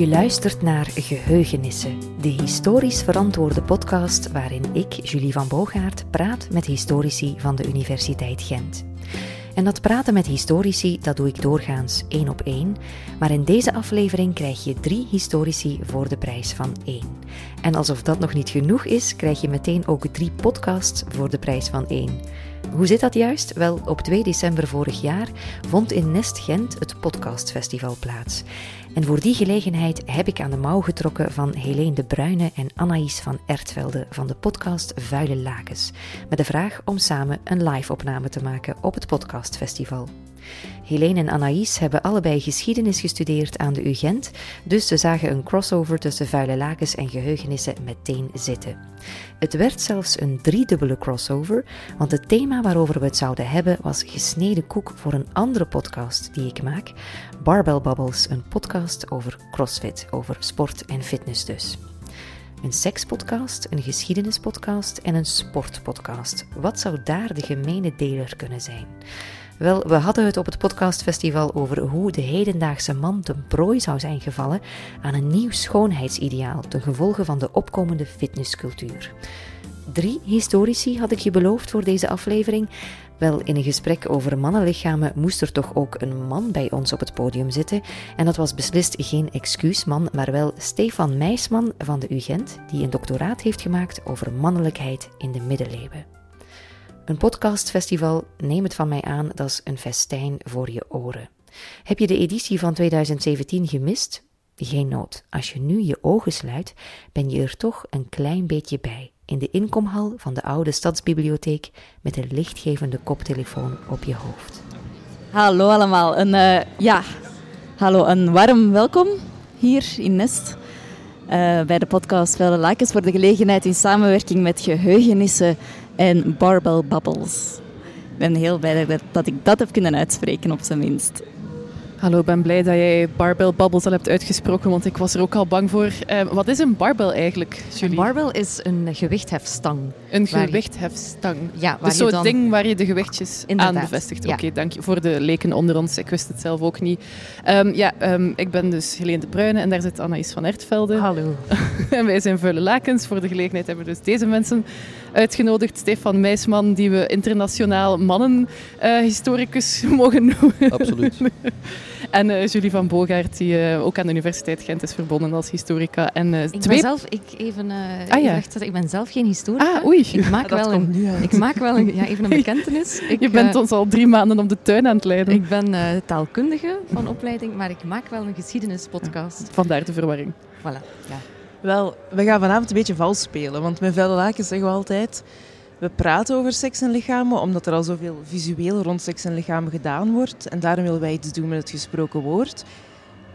Je luistert naar Geheugenissen, de historisch verantwoorde podcast waarin ik, Julie van Boogaard, praat met historici van de Universiteit Gent. En dat praten met historici, dat doe ik doorgaans één op één. Maar in deze aflevering krijg je drie historici voor de prijs van één. En alsof dat nog niet genoeg is, krijg je meteen ook drie podcasts voor de prijs van één. Hoe zit dat juist? Wel, op 2 december vorig jaar vond in Nest Gent het Podcastfestival plaats. En voor die gelegenheid heb ik aan de mouw getrokken van Helene de Bruyne en Anaïs van Ertvelde van de podcast Vuile Lakens. Met de vraag om samen een live-opname te maken op het Podcastfestival. Helene en Anaïs hebben allebei geschiedenis gestudeerd aan de UGent, dus ze zagen een crossover tussen vuile lakens en geheugenissen meteen zitten. Het werd zelfs een driedubbele crossover, want het thema waarover we het zouden hebben was gesneden koek voor een andere podcast die ik maak, Barbell Bubbles, een podcast over crossfit, over sport en fitness dus. Een sekspodcast, een geschiedenispodcast en een sportpodcast. Wat zou daar de gemene deler kunnen zijn? Wel, we hadden het op het podcastfestival over hoe de hedendaagse man ten prooi zou zijn gevallen aan een nieuw schoonheidsideaal ten gevolge van de opkomende fitnesscultuur. Drie historici had ik je beloofd voor deze aflevering. Wel, in een gesprek over mannenlichamen moest er toch ook een man bij ons op het podium zitten. En dat was beslist geen excuusman, maar wel Stefan Meisman van de UGent, die een doctoraat heeft gemaakt over mannelijkheid in de middeleeuwen. Een podcastfestival, neem het van mij aan, dat is een festijn voor je oren. Heb je de editie van 2017 gemist? Geen nood. Als je nu je ogen sluit, ben je er toch een klein beetje bij. In de inkomhal van de oude stadsbibliotheek met een lichtgevende koptelefoon op je hoofd. Hallo allemaal. Een, uh, ja, hallo, een warm welkom hier in Nest. Uh, bij de podcast Velle Lakens voor de gelegenheid in samenwerking met Geheugenissen en Barbell Bubbles. Ik ben heel blij dat ik dat heb kunnen uitspreken, op zijn minst. Hallo, ik ben blij dat jij barbell bubbles al hebt uitgesproken, want ik was er ook al bang voor. Uh, wat is een barbell eigenlijk, Julie? Een barbell is een gewichthefstang. Een gewichthefstang? Ja. Waar dus zo'n dan... ding waar je de gewichtjes aan bevestigt. Oké, dank je voor de leken onder ons. Ik wist het zelf ook niet. Um, ja, um, ik ben dus Helene de Bruyne en daar zit Anaïs van Ertvelde. Hallo. en wij zijn Vuile Lakens. Voor de gelegenheid hebben we dus deze mensen uitgenodigd. Stefan Meisman, die we internationaal mannenhistoricus uh, mogen noemen. Absoluut. En uh, Julie van Bogaert, die uh, ook aan de Universiteit Gent is verbonden als historica. En, uh, ik ben zelf, ik even, ah, ja. ik ben zelf geen historica. Ah, oei. Ik maak, wel een, ik maak wel een, ja, even een bekentenis. Ik, Je bent ons al drie maanden op de tuin aan het leiden. Ik ben taalkundige van opleiding, maar ik maak wel een geschiedenispodcast. Vandaar de verwarring. Voilà, ja. Wel, we gaan vanavond een beetje vals spelen, want met Velle Lakens zeggen we altijd... We praten over seks en lichamen omdat er al zoveel visueel rond seks en lichamen gedaan wordt. En daarom willen wij iets doen met het gesproken woord.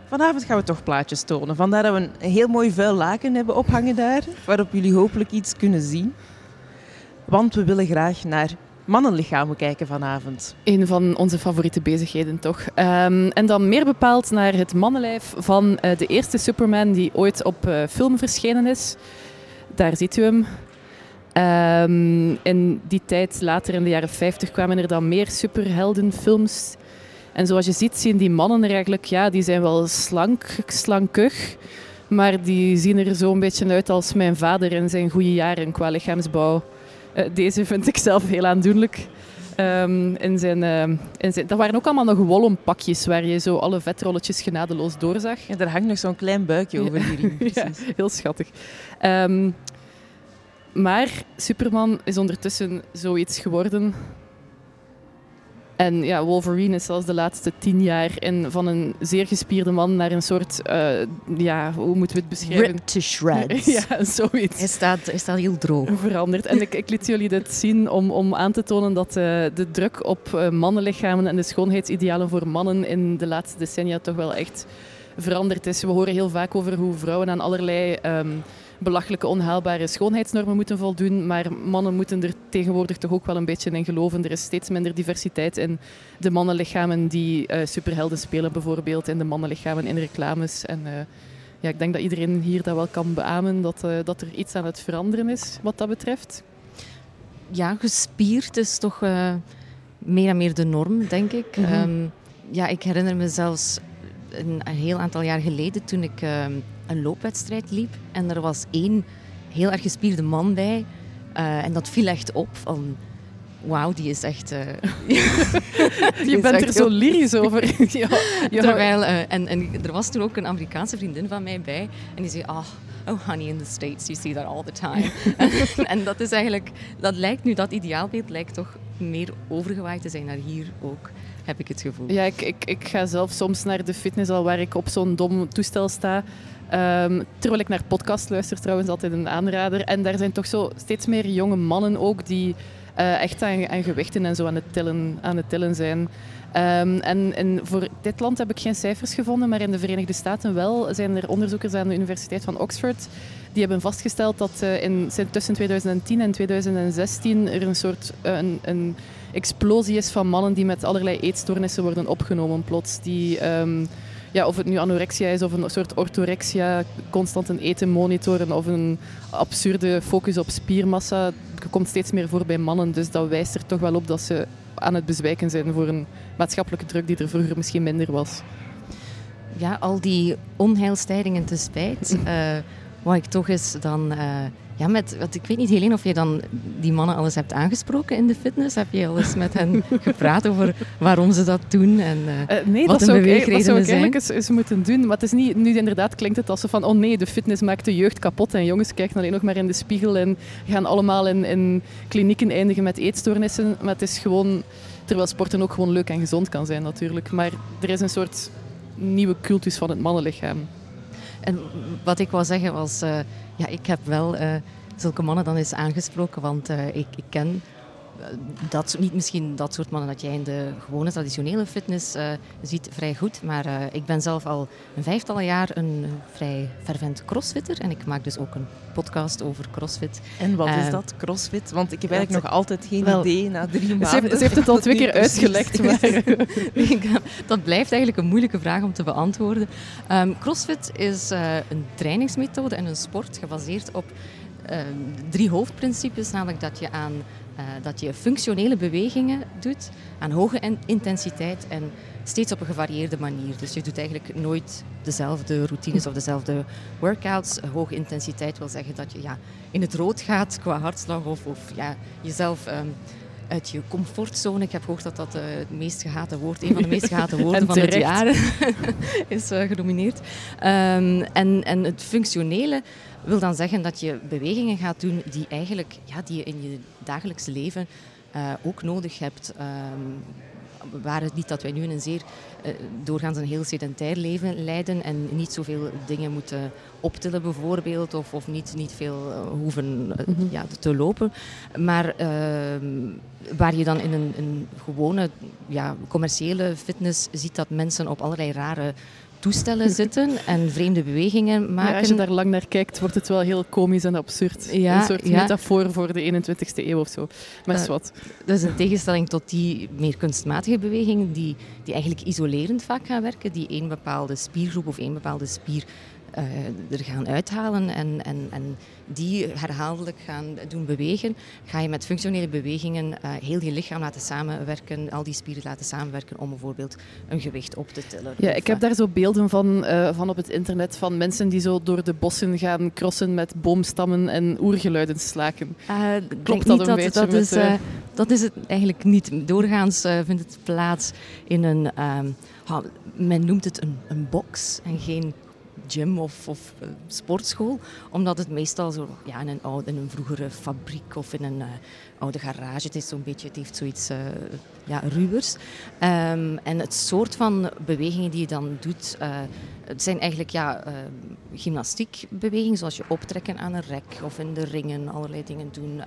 Vanavond gaan we toch plaatjes tonen. Vandaar dat we een heel mooi vuil laken hebben ophangen daar, waarop jullie hopelijk iets kunnen zien. Want we willen graag naar mannenlichamen kijken vanavond. Een van onze favoriete bezigheden, toch? Um, en dan meer bepaald naar het mannenlijf van uh, de eerste Superman die ooit op uh, film verschenen is. Daar ziet u hem. Um, in die tijd, later in de jaren 50, kwamen er dan meer superheldenfilms. En zoals je ziet, zien die mannen er eigenlijk, ja, die zijn wel slank, slankig. Maar die zien er zo een beetje uit als mijn vader in zijn goede jaren qua lichaamsbouw. Uh, deze vind ik zelf heel aandoenlijk. Um, in zijn, uh, in zijn, dat waren ook allemaal nog wollenpakjes waar je zo alle vetrolletjes genadeloos doorzag. Ja, daar hangt nog zo'n klein buikje over die riem. ja, heel schattig. Um, maar Superman is ondertussen zoiets geworden. En ja, Wolverine is zelfs de laatste tien jaar in, van een zeer gespierde man naar een soort, uh, ja, hoe moeten we het beschrijven? Ripped to shreds. ja, zoiets. Hij staat, hij staat heel droog. Veranderd. En ik, ik liet jullie dit zien om, om aan te tonen dat uh, de druk op uh, mannenlichamen en de schoonheidsidealen voor mannen in de laatste decennia toch wel echt veranderd is. We horen heel vaak over hoe vrouwen aan allerlei... Um, belachelijke, onhaalbare schoonheidsnormen moeten voldoen. Maar mannen moeten er tegenwoordig toch ook wel een beetje in geloven. Er is steeds minder diversiteit in de mannenlichamen die uh, superhelden spelen, bijvoorbeeld. In de mannenlichamen in reclames. En uh, ja, ik denk dat iedereen hier dat wel kan beamen, dat, uh, dat er iets aan het veranderen is wat dat betreft. Ja, gespierd is toch meer en meer de norm, denk ik. Mm -hmm. um, ja, ik herinner me zelfs een, een heel aantal jaar geleden toen ik ehm, een loopwedstrijd liep. En er was één heel erg gespierde man bij. Eh, en dat viel echt op van... Wauw, die is echt... eh, Je bent er zo lyrisch over. ja, ja. Terwijl, eh, en, en er was toen ook een Amerikaanse vriendin van mij bij. En die zei, oh, oh honey, in the States, you see that all the time. en dat is eigenlijk, dat lijkt nu, dat ideaalbeeld lijkt toch meer overgewaaid te zijn naar hier ook, heb ik het gevoel. Ja, ik, ik, ik ga zelf soms naar de fitness al waar ik op zo'n dom toestel sta. Ehm, terwijl ik naar podcast luister, trouwens, altijd een aanrader. En daar zijn toch zo steeds meer jonge mannen ook die eh, echt aan, aan gewichten en zo aan het tillen, aan het tillen zijn. Ehm, en, en voor dit land heb ik geen cijfers gevonden, maar in de Verenigde Staten wel zijn er onderzoekers aan de Universiteit van Oxford die hebben vastgesteld dat eh, in, tussen 2010 en 2016 er een soort eh, een, een explosie is van mannen die met allerlei eetstoornissen worden opgenomen plots. Die, ehm, ja, of het nu anorexia is of een soort orthorexia, constant een eten monitoren of een absurde focus op spiermassa, komt steeds meer voor bij mannen. Dus dat wijst er toch wel op dat ze aan het bezwijken zijn voor een maatschappelijke druk die er vroeger misschien minder was. Ja, al die onheilstijdingen te spijt, uh, wou ik toch eens dan... Uh, ja, met, wat, ik weet niet, Helene, of je dan die mannen alles hebt aangesproken in de fitness? Heb je al eens met hen gepraat over waarom ze dat doen en uh, uh, nee, wat dat hun dat zou ik zijn? eigenlijk eens, eens moeten doen. Maar het is niet, nu inderdaad klinkt het als zo van, oh nee, de fitness maakt de jeugd kapot en jongens kijken alleen nog maar in de spiegel en gaan allemaal in, in klinieken eindigen met eetstoornissen. Maar het is gewoon, terwijl sporten ook gewoon leuk en gezond kan zijn natuurlijk. Maar er is een soort nieuwe cultus van het mannenlichaam. En wat ik wou zeggen was, uh, ja, ik heb wel uh, zulke mannen dan eens aangesproken, want uh, ik, ik, ken dat, niet misschien dat soort mannen dat jij in de gewone traditionele fitness ziet vrij goed, maar ik ben zelf al een vijftal jaar een vrij fervent crossfitter en ik maak dus ook een podcast over crossfit. En wat is dat, crossfit? Want ik heb eigenlijk nog altijd geen wel, idee na drie maanden. Ze heeft, ze heeft het al twee keer uitgelegd. Maar... dat blijft eigenlijk een moeilijke vraag om te beantwoorden. Um, crossfit is een trainingsmethode en een sport gebaseerd op uh, drie hoofdprincipes. Namelijk dat je, aan, uh, dat je functionele bewegingen doet aan hoge intensiteit en steeds op een gevarieerde manier. Dus je doet eigenlijk nooit dezelfde routines of dezelfde workouts. Hoge intensiteit wil zeggen dat je ja, in het rood gaat qua hartslag of, of ja, jezelf um, uit je comfortzone. Ik heb gehoord dat dat uh, het meest gehate woord, een van de meest gehate woorden van het jaar is uh, genomineerd. Um, en, en het functionele wil dan zeggen dat je bewegingen gaat doen die, eigenlijk, ja, die je in je dagelijks leven uh, ook nodig hebt. Um, waar het niet dat wij nu een zeer uh, doorgaans een heel sedentair leven leiden en niet zoveel dingen moeten optillen bijvoorbeeld of, of niet, niet veel uh, hoeven mm -hmm. ja, te lopen. Maar waar je dan in een, een gewone ja, commerciële fitness ziet dat mensen op allerlei rare toestellen zitten en vreemde bewegingen maken. Ja, als je daar lang naar kijkt, wordt het wel heel komisch en absurd. Ja, een soort ja. metafoor voor de 21ste eeuw of zo. Maar uh, wat. Dat is een tegenstelling tot die meer kunstmatige bewegingen die, die eigenlijk isolerend vaak gaan werken, die één bepaalde spiergroep of één bepaalde spier er gaan uithalen en, en, en die herhaaldelijk gaan doen bewegen, ga je met functionele bewegingen uh, heel je lichaam laten samenwerken, al die spieren laten samenwerken om bijvoorbeeld een gewicht op te tillen. Ja, ik heb daar zo beelden van, uh, van op het internet van mensen die zo door de bossen gaan crossen met boomstammen en oergeluiden slaken. Klopt dat een dat, beetje? Dat, met, is, uh, dat is het eigenlijk niet. Doorgaans vindt het plaats in een, um, men noemt het een, een box en geen gym of, uh, sportschool. Omdat het meestal zo, ja, in, een oude, in een vroegere fabriek of in een uh, oude garage, het, is zo'n beetje, het heeft zoiets uh, ja, ruwers. Um, en het soort van bewegingen die je dan doet, het zijn eigenlijk ja, gymnastiekbewegingen, zoals je optrekken aan een rek of in de ringen, allerlei dingen doen.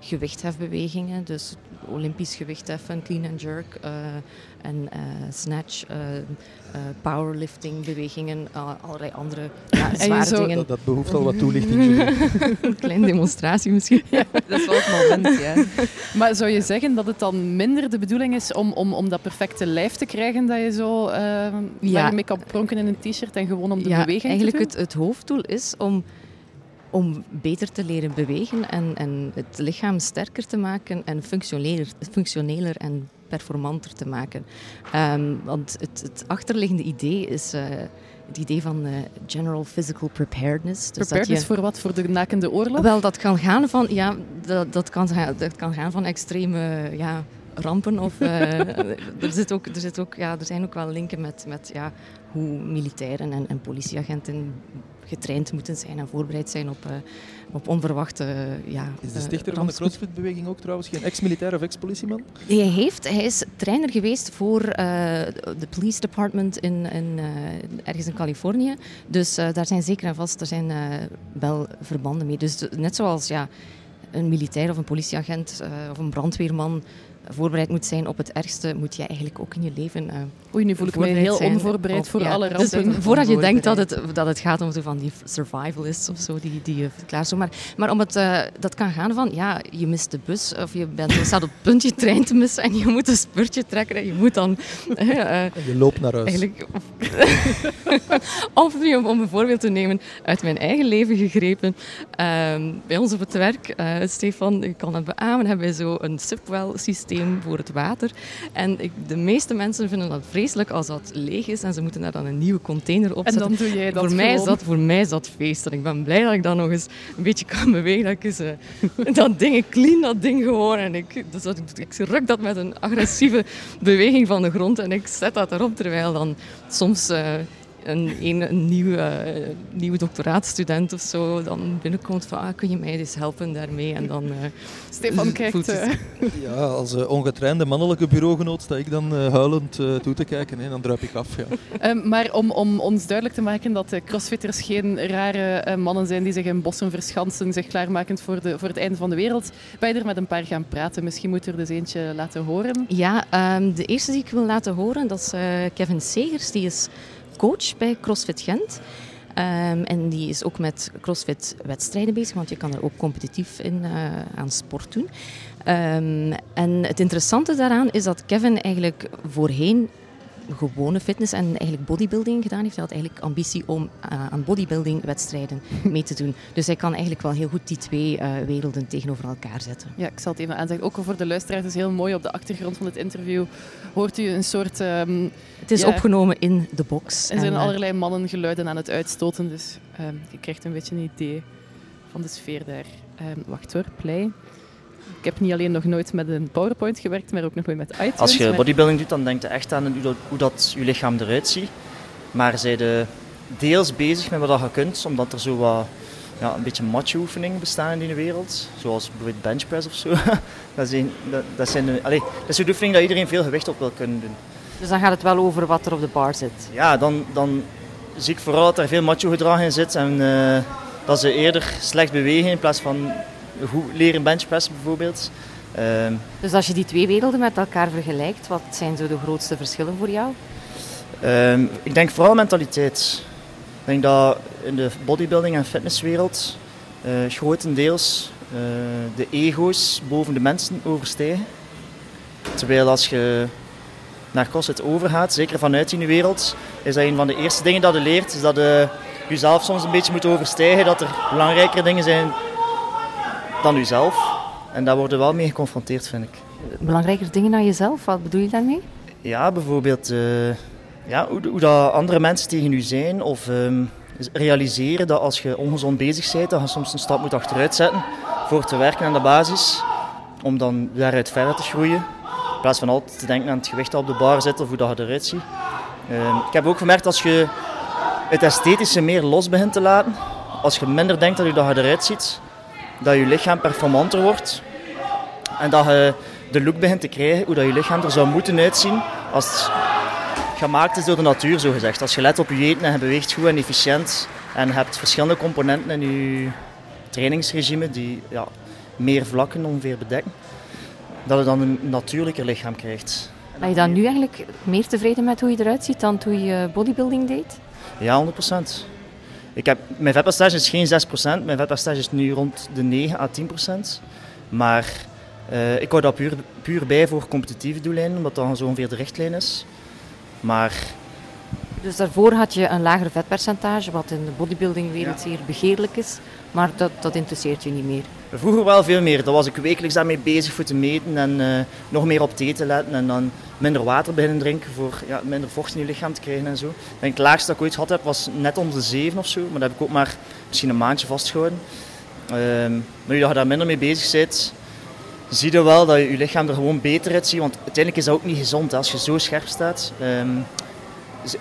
gewichthefbewegingen, dus olympisch gewichtheffen, clean and jerk en snatch uh, powerlifting bewegingen, uh, allerlei andere ja, zware zo, dingen. Dat, dat, behoeft al wat toelichting. een kleine demonstratie misschien. Ja, dat is wel het moment, ja. Maar zou je zeggen dat het dan minder de bedoeling is om, om, om dat perfecte lijf te krijgen dat je zo uh, ja. mee kan pronken in een t-shirt en gewoon om de ja, beweging eigenlijk te doen? Het, het hoofddoel is om om beter te leren bewegen en, en het lichaam sterker te maken en functioneler, functioneler en performanter te maken. Ehm, want het, het achterliggende idee is uh, het idee van uh, general physical preparedness. Dus preparedness je, voor wat? Voor de nakende oorlog? Wel, dat kan gaan van, ja, dat, dat, kan, dat kan gaan van extreme ja, rampen. Of, uh, er, zit ook, er, zit ook, ja, er zijn ook wel linken met, met ja, hoe militairen en, en politieagenten getraind moeten zijn en voorbereid zijn op, uh, op onverwachte uh, ja, Is de stichter van de CrossFit-beweging ook trouwens geen ex-militair of ex-politieman? Hij, heeft, hij is trainer geweest voor de police department in, in ergens in Californië. Dus daar zijn zeker en vast er zijn, wel verbanden mee. Dus net zoals ja, een militair of een politieagent of een brandweerman voorbereid moet zijn op het ergste, moet je eigenlijk ook in je leven. Uh, Oei, nu voel ik me heel onvoorbereid voor alle dus rampen. voordat je denkt dat het, dat het gaat om zo van die survivalists of zo, die, die je klaar zo. Maar, maar om het, uh, dat kan gaan van, ja, je mist de bus of je, bent, je staat op het punt je trein te missen en je moet een spurtje trekken en je moet dan... Uh, je loopt naar huis. Eigenlijk, of nu, om, om, een voorbeeld te nemen uit mijn eigen leven gegrepen. Ehm, bij ons op het werk, Stefan, ik kan het beamen, hebben wij zo een subwell systeem voor het water. En ik, de meeste mensen vinden dat vreselijk als dat leeg is en ze moeten daar dan een nieuwe container op zetten. En dan doe jij dat voor mij, is dat, voor mij is dat feest. En ik ben blij dat ik dan nog eens een beetje kan bewegen. Dat ik eens, uh, dat ding, ik clean dat ding gewoon. En ik, dus dat, ik ruk dat met een agressieve beweging van de grond en ik zet dat erop. Terwijl dan soms... Uh, een, een, een nieuwe, uh, nieuwe doctoraatstudent of zo dan binnenkomt van ah, kun je mij eens helpen daarmee en dan uh, Stefan kijkt uh. ja als ongetrainde mannelijke bureaugenoot sta ik dan huilend toe te kijken en dan druip ik af ja. Um, maar om, om ons duidelijk te maken dat de crossfitters geen rare mannen zijn die zich in bossen verschansen zich klaarmakend voor, de, voor het einde van de wereld ben je er met een paar gaan praten misschien moet er dus eentje laten horen ja um, de eerste die ik wil laten horen dat is Kevin Segers die is coach bij CrossFit Gent. Um, en die is ook met CrossFit-wedstrijden bezig, want je kan er ook competitief in uh, aan sport doen. Um, en het interessante daaraan is dat Kevin eigenlijk voorheen gewone fitness en eigenlijk bodybuilding gedaan heeft. Hij had eigenlijk ambitie om uh, aan bodybuilding-wedstrijden mee te doen. Dus hij kan eigenlijk wel heel goed die twee uh, werelden tegenover elkaar zetten. Ja, ik zal het even aanzeggen. Ook voor de luisteraars is heel mooi op de achtergrond van het interview. Hoort u een soort... Um, het is opgenomen in de box. Er zijn en, uh, allerlei mannen geluiden aan het uitstoten. Dus um, je krijgt een beetje een idee van de sfeer daar. Um, wacht hoor, play. Ik heb niet alleen nog nooit met een PowerPoint gewerkt, maar ook nog nooit met iTunes. Als je bodybuilding doet, dan denk je echt aan hoe dat je lichaam eruit ziet. Maar zij de deels bezig met wat je kunt, omdat er zo wat ja, een beetje macho-oefeningen bestaan in de wereld. Zoals bijvoorbeeld benchpress of zo. dat, zijn, dat, dat, zijn de, allez, dat is een oefening dat iedereen veel gewicht op wil kunnen doen. Dus dan gaat het wel over wat er op de bar zit? Ja, dan, dan zie ik vooral dat er veel macho-gedrag in zit. En uh, dat ze eerder slecht bewegen in plaats van goed leren benchpressen bijvoorbeeld. Uh, dus als je die twee werelden met elkaar vergelijkt, wat zijn zo de grootste verschillen voor jou? Uh, ik denk vooral mentaliteit. Ik denk dat in de bodybuilding en fitnesswereld uh, grotendeels uh, de ego's boven de mensen overstijgen. Terwijl als je naar CrossFit overgaat, zeker vanuit die wereld, is dat een van de eerste dingen dat je leert, is dat je jezelf soms een beetje moet overstijgen, dat er belangrijkere dingen zijn dan uzelf. En daar worden we wel mee geconfronteerd, vind ik. Belangrijker dingen dan jezelf, wat bedoel je daarmee? Ja, bijvoorbeeld uh, ja, hoe, hoe dat andere mensen tegen u zijn. Of um, realiseren dat als je ongezond bezig bent, dat je soms een stap moet achteruit zetten voor te werken aan de basis. Om dan daaruit verder te groeien. In plaats van altijd te denken aan het gewicht dat op de bar zit of hoe dat je eruit ziet. Um, ik heb ook gemerkt als je het esthetische meer los begint te laten. Als je minder denkt dat je dat je eruit ziet, dat je lichaam performanter wordt. En dat je de look begint te krijgen hoe dat je lichaam er zou moeten uitzien als het gemaakt is door de natuur, zo gezegd. Als je let op je eten en je beweegt goed en efficiënt en hebt verschillende componenten in je trainingsregime die ja, meer vlakken ongeveer bedekken, dat je dan een natuurlijker lichaam krijgt. Ben je dan nu eigenlijk meer tevreden met hoe je eruit ziet dan toen je bodybuilding deed? Ja, 100 procent. Ik heb, mijn vetpercentage is geen 6%, mijn vetpercentage is nu rond de 9 à 10%. Maar uh, ik hou dat puur, puur bij voor competitieve doeleinden, omdat dat zo ongeveer de richtlijn is. Maar Dus daarvoor had je een lager vetpercentage, wat in de bodybuildingwereld zeer begeerlijk is. Maar dat, dat interesseert je niet meer. Vroeger wel veel meer. Daar was ik wekelijks daarmee bezig voor te meten en eh, nog meer op thee te letten. En dan minder water beginnen drinken voor ja, minder vocht in je lichaam te krijgen en zo. denk, het laagste dat ik ooit gehad heb was net onder de 7 of zo. Maar dat heb ik ook maar misschien een maandje vastgehouden. Um, nu dat je daar minder mee bezig bent, zie je wel dat je je lichaam er gewoon beter uitziet. Want uiteindelijk is dat ook niet gezond als je zo scherp staat. Ehm,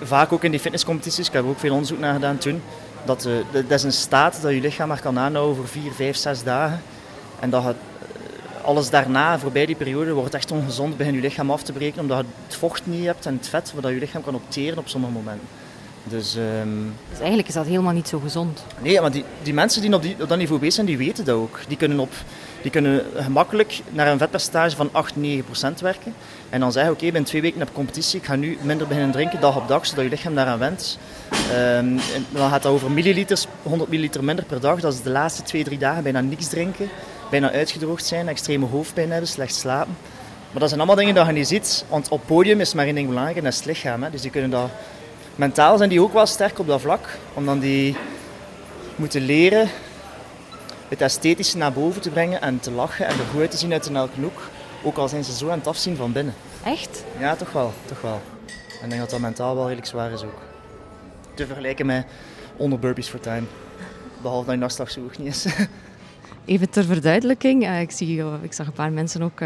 vaak ook in die fitnesscompetities, ik heb ook veel onderzoek naar gedaan toen, dat, uh, dat is een staat dat je lichaam maar kan aanhouden voor 4, 5, 6 dagen. En dat het, eh, alles daarna, voorbij die periode, wordt echt ongezond, begint je lichaam af te breken, omdat je het vocht niet hebt en het vet, waar je lichaam kan opteren op sommige momenten. Dus, um... dus, eigenlijk is dat helemaal niet zo gezond. Nee, maar die, die mensen die op, die op dat niveau bezig zijn, die weten dat ook. Die kunnen, op, die kunnen gemakkelijk naar een vetpercentage van 8, 9 procent werken. En dan zeggen, oké, okay, binnen twee weken heb competitie, ik ga nu minder beginnen drinken, dag op dag, zodat je lichaam daaraan went. Um, dan gaat het over milliliters, 100 milliliter minder per dag. Dat is de laatste twee, drie dagen bijna niks drinken, bijna uitgedroogd zijn, extreme hoofdpijn hebben, slecht slapen. Maar dat zijn allemaal dingen die je niet ziet, want op podium is maar één ding belangrijk en dat is het lichaam. Hè. Dus die kunnen dat mentaal zijn die ook wel sterk op dat vlak. Omdat die moeten leren het esthetische naar boven te brengen en te lachen en er goed uit te zien uit een elke hoek. Ook al zijn ze zo aan het afzien van binnen. Echt? Ja, toch wel. Toch wel. En ik denk dat dat mentaal wel redelijk zwaar is ook. Te vergelijken met onder burpees for time. Behalve dat je nachtslag zo hoog niet is. Even ter verduidelijking. Uh, ik, zie, uh, ik zag een paar mensen ook...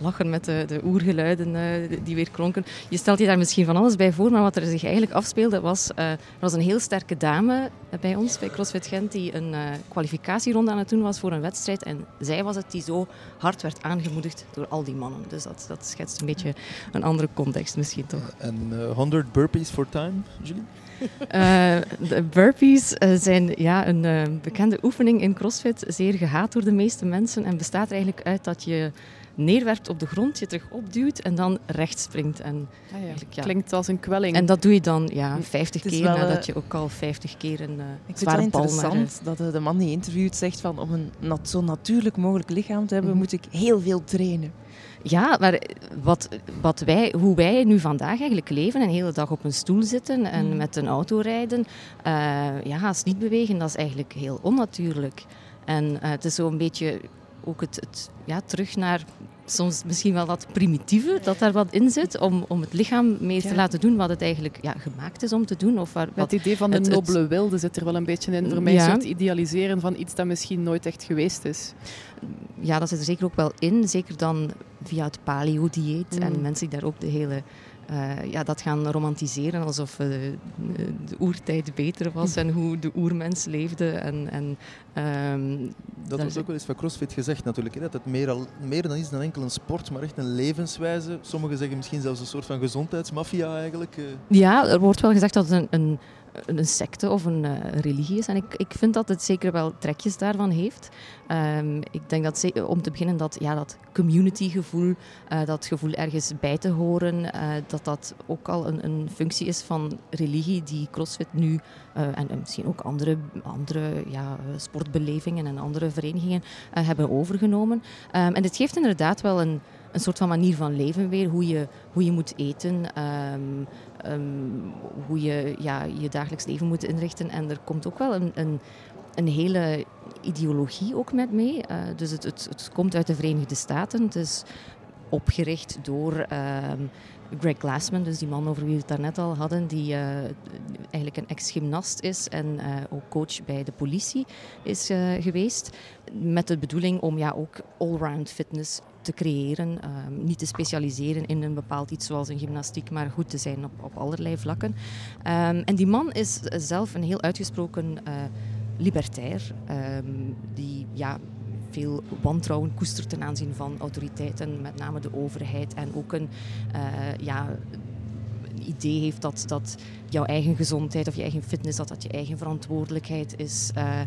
Lachen met de, de oergeluiden uh, die weer klonken. Je stelt je daar misschien van alles bij voor, maar wat er zich eigenlijk afspeelde was... Uh, er was een heel sterke dame bij ons, bij CrossFit Gent, die een uh, kwalificatieronde aan het doen was voor een wedstrijd. En zij was het die zo hard werd aangemoedigd door al die mannen. Dus dat, dat schetst een beetje een andere context misschien toch. En 100 burpees for time, Julie? Uh, de burpees uh, zijn ja, een uh, bekende oefening in CrossFit, zeer gehaat door de meeste mensen en bestaat er eigenlijk uit dat je neerwerpt op de grond, je terug opduwt en dan recht springt. En ah ja. Ja. Klinkt als een kwelling. En dat doe je dan ja, 50 keer wel, nadat je ook al 50 keer een uh, Ik vind het interessant dat de man die interviewt zegt van om een nat, zo natuurlijk mogelijk lichaam te hebben, mm. moet ik heel veel trainen. Ja, maar wat, wat wij, hoe wij nu vandaag eigenlijk leven, een hele dag op een stoel zitten en mm. met een auto rijden, uh, ja, als niet bewegen, dat is eigenlijk heel onnatuurlijk. En uh, het is zo'n beetje ook het, het, ja, terug naar soms misschien wel dat primitieve dat daar wat in zit, om, om het lichaam meer te laten doen wat het eigenlijk ja, gemaakt is om te doen. Of waar, wat, het idee van de het, nobele wilde zit er wel een beetje in. Voor mij ja. het idealiseren van iets dat misschien nooit echt geweest is. Ja, dat zit er zeker ook wel in. Zeker dan via het paleo-dieet mm. en mensen die daar ook de hele uh, ja, dat gaan romantiseren alsof uh, de oertijd beter was en hoe de oermens leefde. En, en, um, dat was ook wel eens van CrossFit gezegd natuurlijk, hè, dat het meer, al, meer dan is dan enkel een sport, maar echt een levenswijze. Sommigen zeggen misschien zelfs een soort van gezondheidsmafia eigenlijk. Uh. Ja, er wordt wel gezegd dat het een, een een secte of een uh, religie is. En ik, ik vind dat het zeker wel trekjes daarvan heeft. Um, ik denk dat om te beginnen dat, ja, dat communitygevoel, uh, dat gevoel ergens bij te horen, uh, dat dat ook al een, een, functie is van religie die CrossFit nu en, en, misschien ook andere, andere ja, sportbelevingen en andere verenigingen hebben overgenomen. Um, en dit geeft inderdaad wel een een soort van manier van leven weer. Hoe je, hoe je moet eten, um, um, hoe je ja, je dagelijks leven moet inrichten. En er komt ook wel een, een, een hele ideologie ook met mee. Uh, dus het, het, het, komt uit de Verenigde Staten. Het is opgericht door um, Greg Glassman, dus die man over wie we het daarnet al hadden, die uh, eigenlijk een ex-gymnast is en uh, ook coach bij de politie is geweest. Met de bedoeling om ja, ook allround fitness te creëren. Um, niet te specialiseren in een bepaald iets zoals een gymnastiek, maar goed te zijn op, op allerlei vlakken. Um, en die man is zelf een heel uitgesproken libertair, um, die ja, veel wantrouwen koestert ten aanzien van autoriteiten, met name de overheid. En ook een, uh, ja, idee heeft dat, dat jouw eigen gezondheid of je eigen fitness, dat dat je eigen verantwoordelijkheid is. Uh,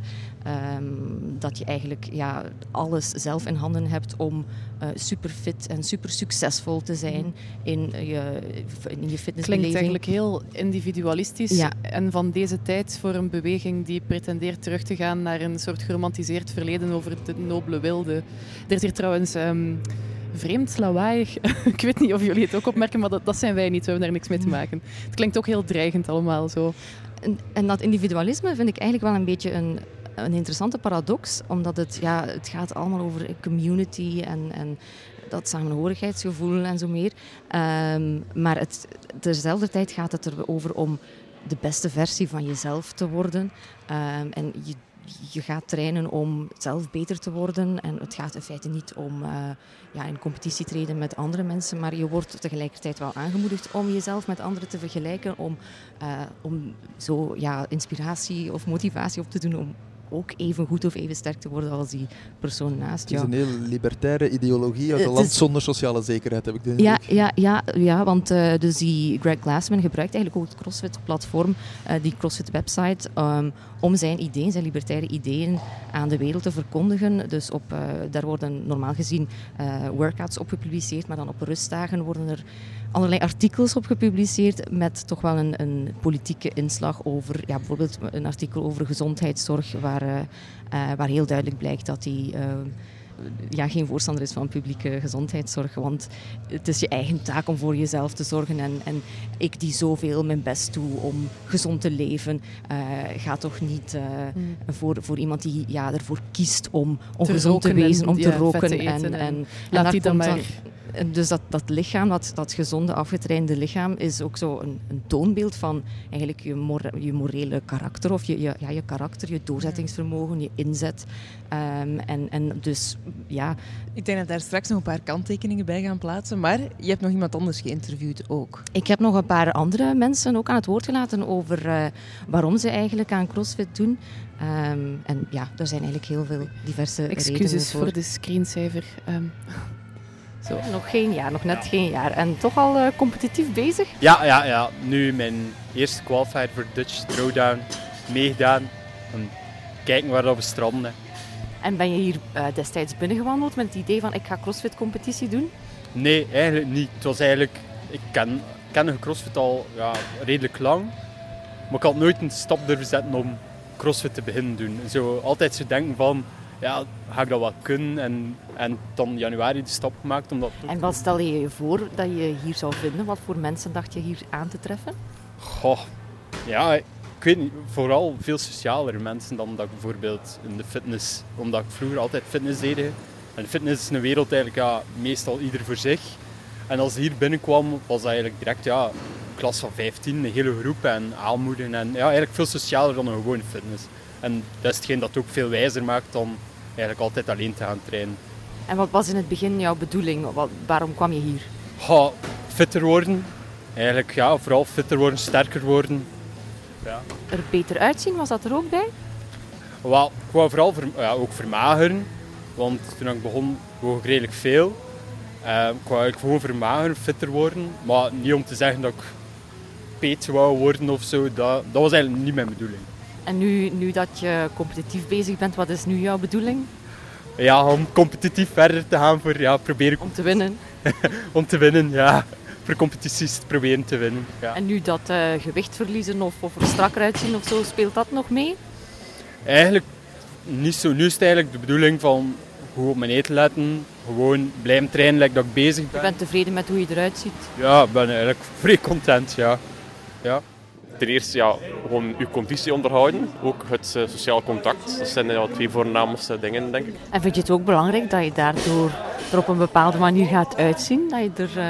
um, dat je eigenlijk ja, alles zelf in handen hebt om uh, super fit en super succesvol te zijn in je, in je fitnessbeleving. Klinkt eigenlijk heel individualistisch ja. en van deze tijd voor een beweging die pretendeert terug te gaan naar een soort geromantiseerd verleden over de nobele wilde. Er is hier trouwens... Um, vreemd, lawaaiig. ik weet niet of jullie het ook opmerken, maar dat, dat zijn wij niet. We hebben daar niks mee te maken. Het klinkt ook heel dreigend allemaal zo. En, en dat individualisme vind ik eigenlijk wel een beetje een, een interessante paradox, omdat het, ja, het gaat allemaal over community en, en dat samenhorigheidsgevoel en zo meer. Um, maar het, tezelfde tijd gaat het erover om de beste versie van jezelf te worden. Um, en je, je gaat trainen om zelf beter te worden. En het gaat in feite niet om uh, ja, in competitie treden met andere mensen, maar je wordt tegelijkertijd wel aangemoedigd om jezelf met anderen te vergelijken, om, uh, om zo ja, inspiratie of motivatie op te doen om ook even goed of even sterk te worden als die persoon naast jou. Het is een heel libertaire ideologie uit een land zonder sociale zekerheid, heb ik de ja, ja, ja, ja, want uh, dus die Greg Glassman gebruikt eigenlijk ook het CrossFit-platform, uh, die CrossFit-website, um, om zijn ideeën, zijn libertaire ideeën aan de wereld te verkondigen. Dus op, uh, daar worden normaal gezien workouts op gepubliceerd, maar dan op rustdagen worden er allerlei artikels op gepubliceerd met toch wel een, een politieke inslag over, ja, bijvoorbeeld een artikel over gezondheidszorg, waar, uh, uh, waar heel duidelijk blijkt dat hij uh, ja, geen voorstander is van publieke gezondheidszorg. Want het is je eigen taak om voor jezelf te zorgen. En, en ik die zoveel mijn best doe om gezond te leven, ga toch niet mm. voor, voor iemand die ja, ervoor kiest om ongezond te wezen, om te ja, roken. En, en, en, laat die dan maar dus dat, dat lichaam, dat, dat gezonde, afgetrainde lichaam, is ook zo een, een toonbeeld van eigenlijk je, mor, je morele karakter. Of je, je, ja, je karakter, je doorzettingsvermogen, je inzet. Um, en, en dus, ja... Ik denk dat daar straks nog een paar kanttekeningen bij gaan plaatsen. Maar je hebt nog iemand anders geïnterviewd ook. Ik heb nog een paar andere mensen ook aan het woord gelaten over uh, waarom ze eigenlijk aan CrossFit doen. Um, en ja, er zijn eigenlijk heel veel diverse Excuses redenen voor. voor de screensaver. Um. Zo, nog geen jaar, nog net geen jaar. En toch al uh, competitief bezig? Ja, ja, ja. Nu mijn eerste qualified voor Dutch Throwdown meegedaan. En kijken waar we stranden. En ben je hier uh, destijds binnengewandeld met het idee van ik ga crossfit competitie doen? Nee, eigenlijk niet. Het was eigenlijk... Ik ken, ken crossfit al ja, redelijk lang. Maar ik had nooit een stap durven zetten om crossfit te beginnen doen. Zo, altijd zo denken van ja, ga ik dat wel kunnen? En, en dan januari de stap gemaakt om dat En wat stel je je voor dat je hier zou vinden? Wat voor mensen dacht je hier aan te treffen? Goh, ja, ik weet niet. Vooral veel socialere mensen dan dat ik bijvoorbeeld in de fitness... Omdat ik vroeger altijd fitness deed. En fitness is een wereld eigenlijk ja, meestal ieder voor zich. En als ik hier binnenkwam, was dat eigenlijk direct ja, een klas van 15, een hele groep en aanmoedigen. En ja, eigenlijk veel socialer dan een gewone fitness. En dat is hetgeen dat ook veel wijzer maakt dan eigenlijk altijd alleen te gaan trainen. En wat was in het begin jouw bedoeling? Wat, waarom kwam je hier? Ja, fitter worden. Eigenlijk ja, vooral fitter worden, sterker worden. Ja. Er beter uitzien, was dat er ook bij? Wel, ik wou vooral ja, ook vermageren. Want toen ik begon, woog ik redelijk veel. Uh, ik wou eigenlijk gewoon vermageren, fitter worden. Maar niet om te zeggen dat ik peet wou worden of zo. Dat, dat was eigenlijk niet mijn bedoeling. En nu, nu dat je competitief bezig bent, wat is nu jouw bedoeling? Ja, om competitief verder te gaan voor ja, proberen... Om te winnen? om te winnen, ja. Voor competities te proberen te winnen. Ja. En nu dat uh, gewicht verliezen of, of er strakker uitzien of zo, speelt dat nog mee? Eigenlijk niet zo. Nu is het eigenlijk de bedoeling van goed op mijn eten letten. Gewoon blijven trainen, like dat ik bezig ben. Je bent tevreden met hoe je eruit ziet? Ja, ik ben eigenlijk vrij content, ja. ja ten eerste ja, gewoon uw conditie onderhouden. Ook het uh, sociaal contact. Dat zijn de twee voornaamste dingen, denk ik. En vind je het ook belangrijk dat je daardoor er op een bepaalde manier gaat uitzien? Dat je er uh,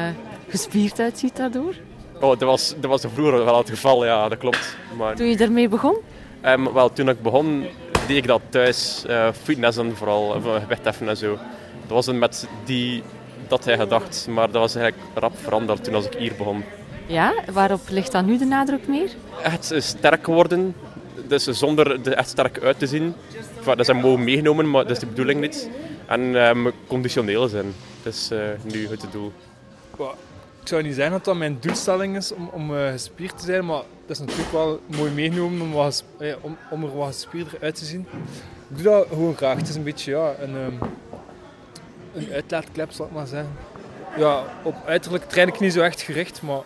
gespierd uitziet daardoor? Oh, dat was, dat was vroeger wel het geval, ja, dat klopt. Maar... Toen je ermee begon? Um, wel, toen ik begon, deed ik dat thuis. Uh, fitnessen vooral, wegteffen en zo. Dat was een met die, dat hij gedacht, maar dat was eigenlijk rap veranderd toen als ik hier begon. Ja, waarop ligt dan nu de nadruk meer? Echt sterk worden, dus zonder er echt sterk uit te zien. Dat zijn mogen meegenomen, maar dat is de bedoeling niet. En um, conditioneel zijn, dat is uh, nu het doel. Ik zou niet zeggen dat dat mijn doelstelling is om, om uh, gespierd te zijn, maar dat is natuurlijk wel mooi meegenomen om, wat, uh, om, om er wat gespierder uit te zien. Ik doe dat gewoon graag. Het is een beetje ja, een, um, een uitlaatklep, zal ik maar zeggen. Ja, op uiterlijk train ik niet zo echt gericht, maar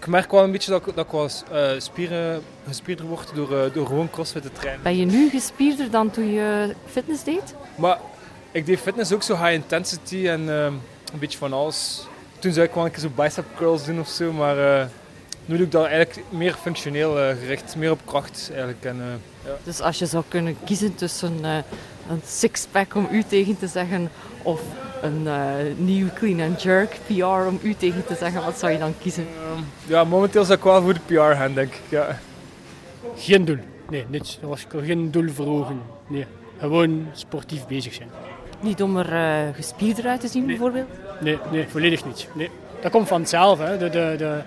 ik merk wel een beetje dat, dat ik wel uh, spieren, gespierder word door, uh, door gewoon crossfit te trainen. Ben je nu gespierder dan toen je fitness deed? Maar ik deed fitness ook zo high intensity en ehm, een beetje van alles. Toen zou ik wel een keer zo bicep curls doen of zo, maar uh, nu doe ik dat eigenlijk meer functioneel gericht, meer op kracht eigenlijk. En, ja. Dus als je zou kunnen kiezen tussen een sixpack om u tegen te zeggen of een nieuw clean and jerk PR om u tegen te zeggen, wat zou je dan kiezen? Ja, momenteel zou ik wel voor de PR gaan, denk ik. Ja. Geen doel. Nee, niets. Er was geen doel voor ogen. Nee, gewoon sportief bezig zijn. Niet om er uh, gespierder uit te zien, bijvoorbeeld? Nee, nee, volledig niet. Nee. Dat komt vanzelf. Hè. De, de, de,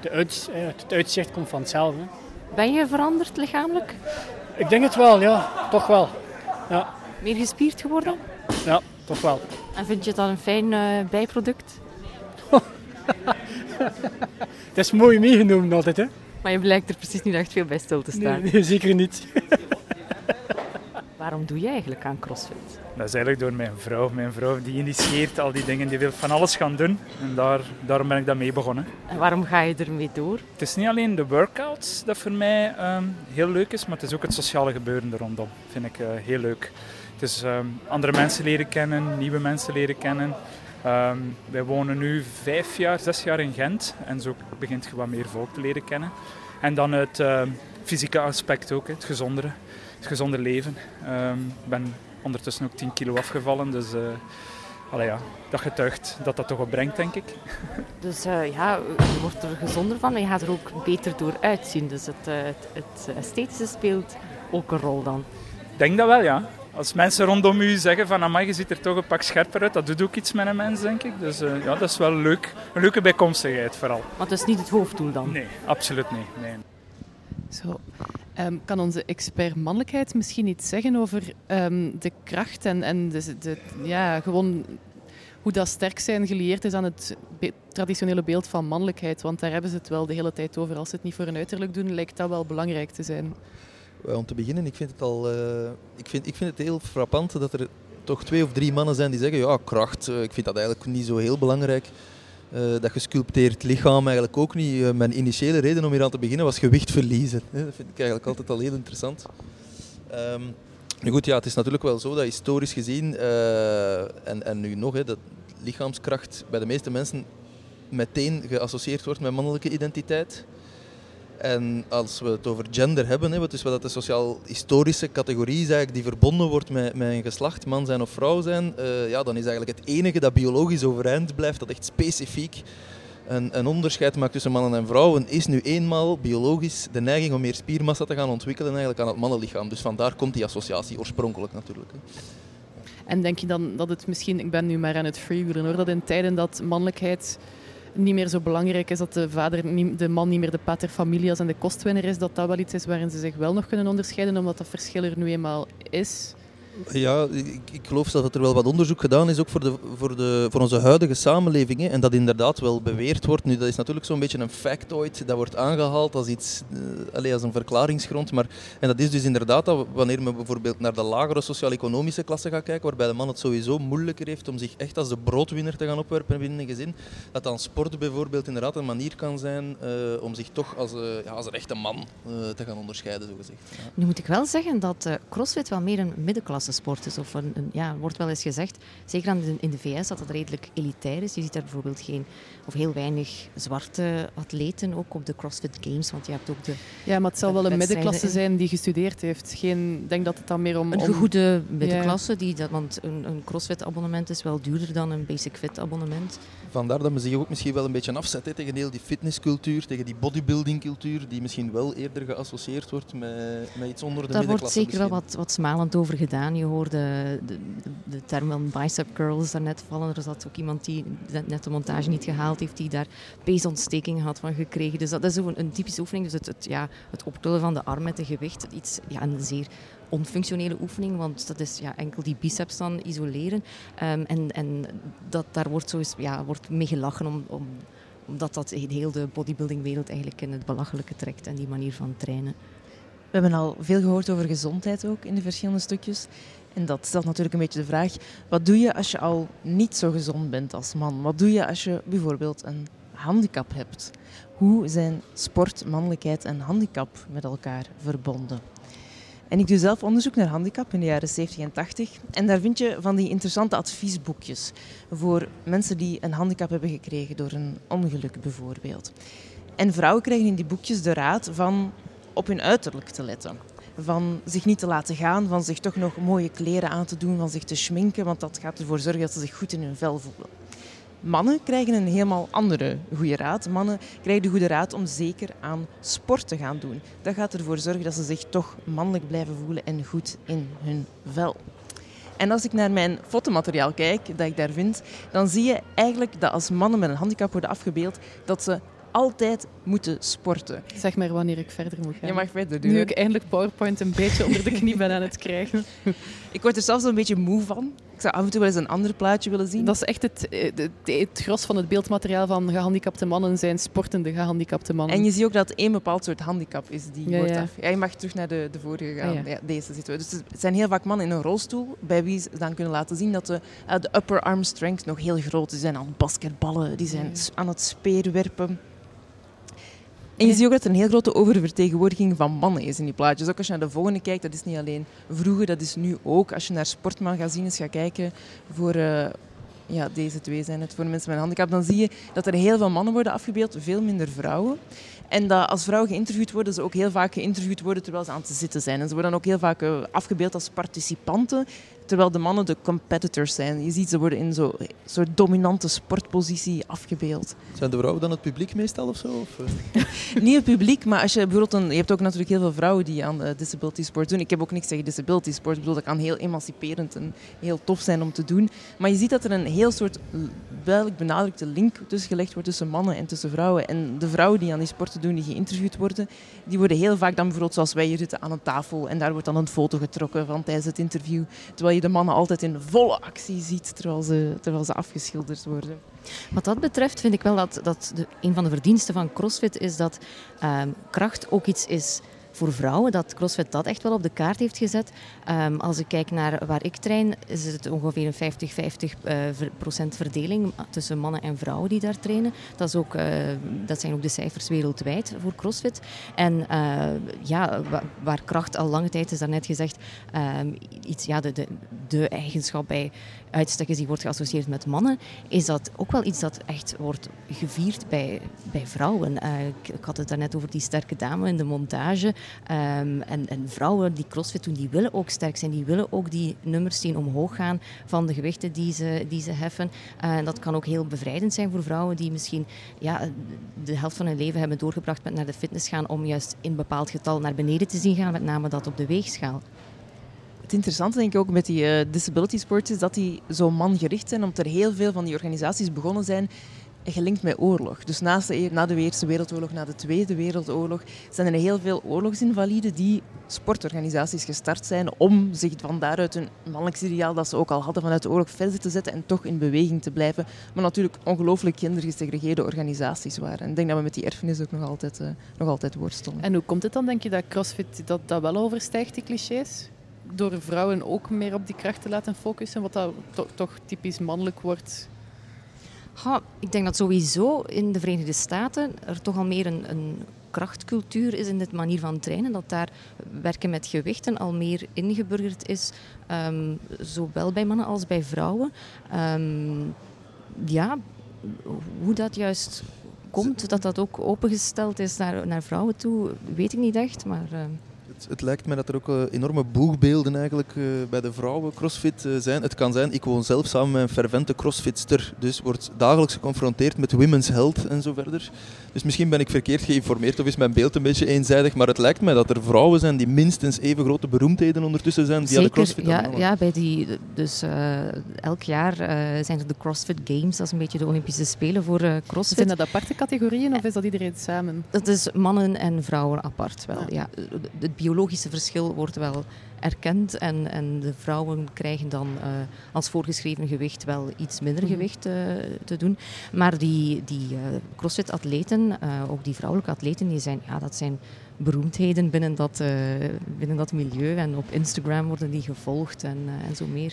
de uit, het uitzicht komt vanzelf. Hè. Ben je veranderd lichamelijk? Ik denk het wel, ja. Toch wel. Ja. Meer gespierd geworden? Ja, toch wel. En vind je dat een fijn uh, bijproduct? dat is mooi meegenomen altijd, hè? Maar je blijkt er precies niet echt veel bij stil te staan. Nee, nee zeker niet. Waarom doe je eigenlijk aan CrossFit? Dat is eigenlijk door mijn vrouw. Mijn vrouw die initieert al die dingen, die wil van alles gaan doen. En daar, daarom ben ik daarmee begonnen. En waarom ga je ermee door? Het is niet alleen de workouts dat voor mij ehm, heel leuk is, maar het is ook het sociale gebeuren er rondom. vind ik uh, heel leuk. Het is um, andere mensen leren kennen, nieuwe mensen leren kennen. Um, wij wonen nu vijf jaar, zes jaar in Gent en zo begint je wat meer volk te leren kennen. En dan het uh, fysieke aspect ook, het gezondere, het gezonde leven. Um, ik ben ondertussen ook 10 kilo afgevallen, dus uh, allee, ja, dat getuigt dat dat toch wat brengt, denk ik. Dus uh, ja, je wordt er gezonder van en je gaat er ook beter door uitzien. Dus het, het, het esthetische speelt ook een rol dan. Ik denk dat wel, ja als mensen rondom u zeggen van amai, je ziet er toch een pak scherper uit, dat doet ook iets met een mens, denk ik. Dus uh, ja, dat is wel leuk. Een leuke bijkomstigheid vooral. Maar dat is niet het hoofddoel dan? Nee, absoluut niet. Nee. Zo. Um, kan onze expert mannelijkheid misschien iets zeggen over um, de kracht en, en de, de, ja, gewoon hoe dat sterk zijn gelieerd is aan het be traditionele beeld van mannelijkheid? Want daar hebben ze het wel de hele tijd over. Als ze het niet voor een uiterlijk doen, lijkt dat wel belangrijk te zijn. Om te beginnen, ik vind het al. Uh, ik, vind, ik vind het heel frappant dat er toch twee of drie mannen zijn die zeggen: ja, kracht, uh, ik vind dat eigenlijk niet zo heel belangrijk. Dat gesculpteerd lichaam eigenlijk ook niet. mijn initiële reden om hier aan te beginnen was gewicht verliezen. dat vind ik eigenlijk altijd al heel interessant. Um, nu goed, ja, het is natuurlijk wel zo dat historisch gezien, en, en nu nog, hè, dat lichaamskracht bij de meeste mensen meteen geassocieerd wordt met mannelijke identiteit. En als we het over gender hebben, hè, dus wat de sociaal-historische categorie is eigenlijk die verbonden wordt met, met een geslacht, man zijn of vrouw zijn, uh, ja, dan is eigenlijk het enige dat biologisch overeind blijft, dat echt specifiek een, een, onderscheid maakt tussen mannen en vrouwen, is nu eenmaal biologisch de neiging om meer spiermassa te gaan ontwikkelen eigenlijk aan het mannenlichaam. Dus vandaar komt die associatie oorspronkelijk natuurlijk. Hè. En denk je dan dat het misschien, ik ben nu maar aan het freewheelen hoor, dat in tijden dat mannelijkheid niet meer zo belangrijk is dat de, vader, de man niet meer de pater familias en de kostwinner is, dat dat wel iets is waarin ze zich wel nog kunnen onderscheiden, omdat dat verschil er nu eenmaal is. Ja, ik, ik geloof dat er wel wat onderzoek gedaan is, ook voor, de, voor, de, voor onze huidige samenleving. Hè, en dat inderdaad wel beweerd wordt. Nu, dat is natuurlijk zo'n beetje een factoid. Dat wordt aangehaald als iets, uh, als een verklaringsgrond. Maar, en dat is dus inderdaad dat wanneer men bijvoorbeeld naar de lagere sociaal-economische klasse gaat kijken, waarbij de man het sowieso moeilijker heeft om zich echt als de broodwinner te gaan opwerpen binnen een gezin, dat dan sport bijvoorbeeld inderdaad een manier kan zijn uh, om zich toch als, uh, ja, als een echte man te gaan onderscheiden, zogezegd. Ja. Nu moet ik wel zeggen dat CrossFit wel meer een middenklasse sport is. Of een, een, ja, wordt wel eens gezegd, zeker in de VS, dat het redelijk elitair is. Je ziet daar bijvoorbeeld geen, of heel weinig zwarte atleten ook op de CrossFit Games. Want je hebt ook de. Ja, maar het zal wel een middenklasse zijn die gestudeerd heeft. Geen, ik denk dat het dan meer om. Een goede middenklasse, die dat, want een, een CrossFit-abonnement is wel duurder dan een Basic Fit-abonnement. Vandaar dat men zich ook misschien wel een beetje afzet hè, tegen heel die fitnesscultuur, tegen die bodybuilding-cultuur, die misschien wel eerder geassocieerd wordt met, met iets onder de Daar middenklasse. Daar wordt zeker wel wat, wat smalend over gedaan je hoorde de, de, de term bicep curls daarnet vallen. Er zat ook iemand die net de montage niet gehaald heeft, die daar peesontsteking had van gekregen. Dus dat is een, een typische oefening. Dus het, het, ja, het optillen van de arm met de gewicht. Iets, ja, een zeer onfunctionele oefening, want dat is ja, enkel die biceps dan isoleren. Um, en en dat, daar wordt, zo ja, wordt mee gelachen om, om, omdat dat heel de bodybuildingwereld eigenlijk in het belachelijke trekt en die manier van trainen. We hebben al veel gehoord over gezondheid ook in de verschillende stukjes. En dat stelt natuurlijk een beetje de vraag: wat doe je als je al niet zo gezond bent als man? Wat doe je als je bijvoorbeeld een handicap hebt? Hoe zijn sport, mannelijkheid en handicap met elkaar verbonden? En ik doe zelf onderzoek naar handicap in de jaren 70 en 80. En daar vind je van die interessante adviesboekjes voor mensen die een handicap hebben gekregen door een ongeluk bijvoorbeeld. En vrouwen krijgen in die boekjes de raad van op hun uiterlijk te letten. Van zich niet te laten gaan, van zich toch nog mooie kleren aan te doen, van zich te schminken, want dat gaat ervoor zorgen dat ze zich goed in hun vel voelen. Mannen krijgen een helemaal andere goede raad. Mannen krijgen de goede raad om zeker aan sport te gaan doen. Dat gaat ervoor zorgen dat ze zich toch mannelijk blijven voelen en goed in hun vel. En als ik naar mijn fotomateriaal kijk, dat ik daar vind, dan zie je eigenlijk dat als mannen met een handicap worden afgebeeld, dat ze altijd moeten sporten. Zeg maar wanneer ik verder moet gaan. Je mag verder doen. Nu ik eindelijk PowerPoint een beetje onder de knie ben aan het krijgen. Ik word er zelfs een beetje moe van. Ik zou af en toe wel eens een ander plaatje willen zien. Dat is echt het, eh, het, het gros van het beeldmateriaal van gehandicapte mannen zijn sportende gehandicapte mannen. En je ziet ook dat het één bepaald soort handicap is die Ja, wordt ja. af. Ja, je mag terug naar de, de vorige gaan. Ah, ja. deze zitten we. Dus het zijn heel vaak mannen in een rolstoel, bij wie ze dan kunnen laten zien dat de, eh, de upper arm strength nog heel groot is. Die zijn aan het basketballen, die zijn aan het speerwerpen. En je ziet ook dat er een heel grote oververtegenwoordiging van mannen is in die plaatjes. Ook als je naar de volgende kijkt, dat is niet alleen vroeger, dat is nu ook. Als je naar sportmagazines gaat kijken voor... eh, ja, deze twee zijn het voor mensen met een handicap. Dan zie je dat er heel veel mannen worden afgebeeld, veel minder vrouwen. En dat als vrouwen geïnterviewd worden, ze ook heel vaak geïnterviewd worden terwijl ze aan het zitten zijn. En ze worden dan ook heel vaak eh, afgebeeld als participanten, terwijl de mannen de competitors zijn. Je ziet, ze worden in zo'n soort dominante sportpositie afgebeeld. Zijn de vrouwen dan het publiek meestal of zo? Of, eh? Niet het publiek, maar als je bijvoorbeeld een, je hebt ook natuurlijk heel veel vrouwen die aan eh, disability sport doen. Ik heb ook niks tegen disability sport. Ik bedoel, dat kan heel emanciperend en heel tof zijn om te doen. Maar je ziet dat er een heel soort duidelijk benadrukte link tussen gelegd wordt tussen mannen en tussen vrouwen. En de vrouwen die aan die sporten doen, die geïnterviewd worden, die worden heel vaak dan bijvoorbeeld zoals wij hier zitten aan een tafel en daar wordt dan een foto getrokken van tijdens het interview. Terwijl je de mannen altijd in volle actie ziet terwijl ze, terwijl ze afgeschilderd worden. Wat dat betreft vind ik wel dat, dat een van de verdiensten van CrossFit is dat ehm, kracht ook iets is voor vrouwen, dat CrossFit dat echt wel op de kaart heeft gezet. Ehm, als ik kijk naar waar ik train, is het ongeveer een 50-50 eh, ver- procent verdeling tussen mannen en vrouwen die daar trainen. Dat, is ook, eh, dat zijn ook de cijfers wereldwijd voor CrossFit. En eh, ja, wa- waar kracht al lange tijd, is daarnet gezegd, ehm, iets, ja, de, de, eigenschap bij uitstek die wordt geassocieerd met mannen, is dat ook wel iets dat echt wordt gevierd bij, bij vrouwen. Eh, ik, ik had het daarnet over die sterke dame in de montage. Ehm, en, en vrouwen die crossfit doen, die willen ook zijn. Die willen ook die nummers zien omhoog gaan van de gewichten die ze, die ze heffen. Eh, En dat kan ook heel bevrijdend zijn voor vrouwen die misschien ja, de helft van hun leven hebben doorgebracht met naar de fitness gaan om juist in bepaald getal naar beneden te zien gaan, met name dat op de weegschaal. Het interessante denk ik ook met die eh, disability sports is dat die zo mangericht zijn, omdat er heel veel van die organisaties begonnen zijn gelinkt met oorlog. Dus naast de, na de Eerste Wereldoorlog, na de Tweede Wereldoorlog, zijn er heel veel oorlogsinvaliden die sportorganisaties gestart zijn om zich van daaruit een mannelijk ideaal dat ze ook al hadden vanuit de oorlog verder te zetten en toch in beweging te blijven. Maar natuurlijk ongelooflijk gendergesegregeerde organisaties waren. En ik denk dat we met die erfenis ook nog altijd, eh, nog altijd worstelen. En hoe komt het dan, denk je, dat CrossFit dat, dat wel overstijgt, die clichés? Door vrouwen ook meer op die kracht te laten focussen, wat dat to- toch typisch mannelijk wordt. Ik denk dat sowieso in de Verenigde Staten er toch al meer een, een krachtcultuur is in dit manier van trainen. Dat daar werken met gewichten al meer ingeburgerd is, ehm, zowel bij mannen als bij vrouwen. Ehm, ja, hoe dat juist komt, dat dat ook opengesteld is naar, naar vrouwen toe, weet ik niet echt. Maar, ehm, Het, het lijkt mij dat er ook eh, enorme boegbeelden eigenlijk eh, bij de vrouwen crossfit eh, zijn. Het kan zijn, ik woon zelf samen met een fervente crossfitster, dus wordt dagelijks geconfronteerd met women's health en zo verder. Dus misschien ben ik verkeerd geïnformeerd of is mijn beeld een beetje eenzijdig, maar het lijkt mij dat er vrouwen zijn die minstens even grote beroemdheden ondertussen zijn via de crossfit. ja, ja, bij die, dus eh, elk jaar eh, zijn er de CrossFit Games, dat is een beetje de Olympische Spelen voor eh, CrossFit. Zijn dat aparte categorieën of is dat iedereen samen? Dat is mannen en vrouwen apart wel. Ja. Het biologische verschil wordt wel erkend en, en de vrouwen krijgen dan eh, als voorgeschreven gewicht wel iets minder Mhm. gewicht eh, te doen. Maar die, die eh, crossfit-atleten, ook die vrouwelijke atleten, die zijn, ja, dat zijn beroemdheden binnen dat, binnen dat milieu. En op Instagram worden die gevolgd en, en zo meer.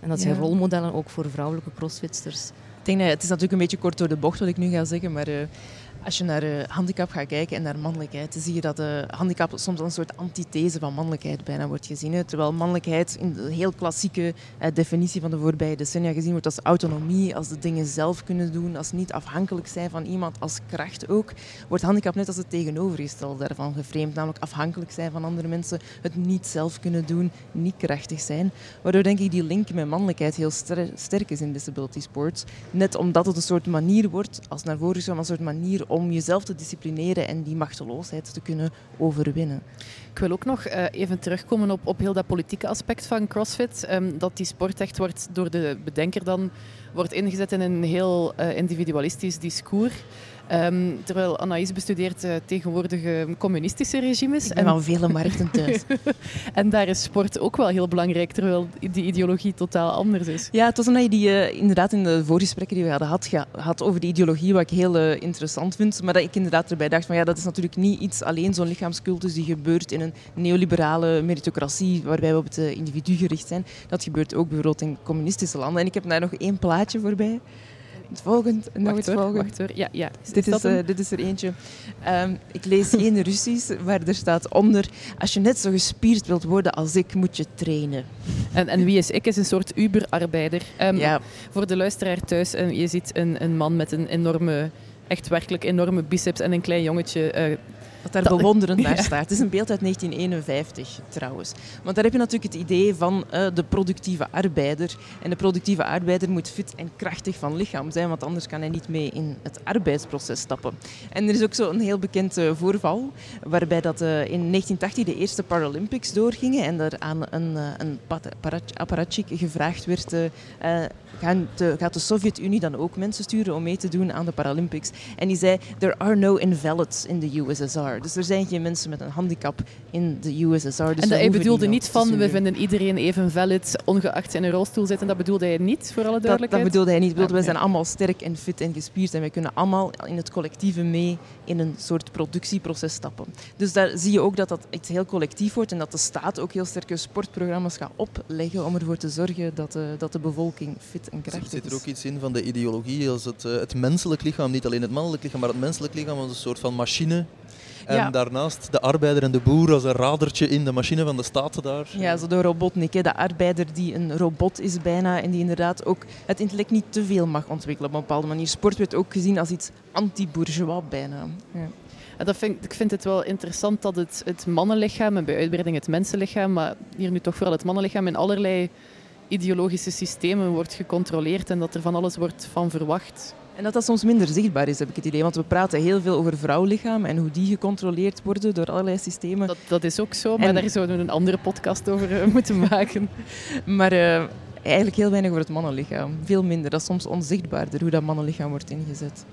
En dat zijn Ja. rolmodellen ook voor vrouwelijke crossfitsters. Ik denk dat het is natuurlijk een beetje kort door de bocht wat ik nu ga zeggen, maar Als je naar uh, handicap gaat kijken en naar mannelijkheid, zie je dat uh, handicap soms een soort antithese van mannelijkheid bijna wordt gezien. Terwijl mannelijkheid in de heel klassieke uh, definitie van de voorbije decennia gezien wordt als autonomie, als de dingen zelf kunnen doen, als niet afhankelijk zijn van iemand, als kracht ook, wordt handicap net als het tegenovergestelde daarvan geframed. Namelijk afhankelijk zijn van andere mensen, het niet zelf kunnen doen, niet krachtig zijn. Waardoor denk ik die link met mannelijkheid heel ster sterk is in disability sports. Net omdat het een soort manier wordt, als naar voren is, een soort manier om jezelf te disciplineren en die machteloosheid te kunnen overwinnen. Ik wil ook nog uh, even terugkomen op, op heel dat politieke aspect van CrossFit. Um, dat die sport echt wordt door de bedenker dan wordt ingezet in een heel uh, individualistisch discours. Um, terwijl Anaïs bestudeert uh, tegenwoordig communistische regimes. En... van vele markten thuis. en daar is sport ook wel heel belangrijk, terwijl die ideologie totaal anders is. Ja, het was omdat je die uh, inderdaad in de voorgesprekken die we hadden had, had over die ideologie, wat ik heel uh, interessant vind. Maar dat ik inderdaad erbij dacht van ja, dat is natuurlijk niet iets alleen zo'n lichaamscultus die gebeurt in een neoliberale meritocratie waarbij we op het individu gericht zijn. Dat gebeurt ook bijvoorbeeld in communistische landen. En ik heb daar nog één plaatje voorbij. Het volgende, nog het volgende. Wacht hoor, ja, ja. Dit is, uh, dit is er eentje. Um, ik lees geen Russisch, waar er staat onder... Als je net zo gespierd wilt worden als ik, moet je trainen. En, en wie is ik? Is een soort Uber-arbeider. Um, ja. Voor de luisteraar thuis, um, je ziet een, een man met een enorme, echt werkelijk enorme biceps en een klein jongetje... Uh, dat daar bewonderend naar staat. Het is een beeld uit 1951 trouwens. Want daar heb je natuurlijk het idee van uh, de productieve arbeider. En de productieve arbeider moet fit en krachtig van lichaam zijn, want anders kan hij niet mee in het arbeidsproces stappen. En er is ook zo een heel bekend uh, voorval, waarbij dat uh, in 1980 de eerste Paralympics doorgingen en er aan een, een apparatchik gevraagd werd gaat de Sovjet-Unie dan ook mensen sturen om mee te doen aan de Paralympics. En die zei, there are no invalids in the USSR. Dus er zijn geen mensen met een handicap in de USSR. Dus en dat, hij bedoelde niet van, we vinden iedereen even valid, ongeacht in een rolstoel zitten. Dat bedoelde hij niet, voor alle duidelijkheid? Dat, dat bedoelde hij niet. Bedoelde, ah, wij zijn allemaal sterk en fit en gespierd en wij kunnen allemaal in het collectieve mee in een soort productieproces stappen. Dus daar zie je ook dat dat iets heel collectief wordt en dat de staat ook heel sterke sportprogramma's gaat opleggen om ervoor te zorgen dat de, dat de bevolking fit en krachtig is. Zit er ook iets in van de ideologie als het, het menselijk lichaam, niet alleen het mannelijk lichaam, maar het menselijk lichaam als een soort van machine en daarnaast de arbeider en de boer als een radertje in de machine van de staat daar. Ja, zo de robotnik. Hè. De arbeider die een robot is bijna en die inderdaad ook het intellect niet te veel mag ontwikkelen op een bepaalde manier. Sport werd ook gezien als iets anti-bourgeois bijna. Ja. dat vind, ik vind het wel interessant dat het, het mannenlichaam en bij uitbreiding het mensenlichaam, maar hier nu toch vooral het mannenlichaam in allerlei ideologische systemen wordt gecontroleerd en dat er van alles wordt van verwacht. En dat dat soms minder zichtbaar is, heb ik het idee. Want we praten heel veel over vrouwlichaam en hoe die gecontroleerd worden door allerlei systemen. Dat, dat is ook zo, maar daar zouden we een andere podcast over eh, moeten maken. maar uh, eigenlijk heel weinig over het mannenlichaam. Veel minder. Dat is soms onzichtbaarder hoe dat mannenlichaam wordt ingezet.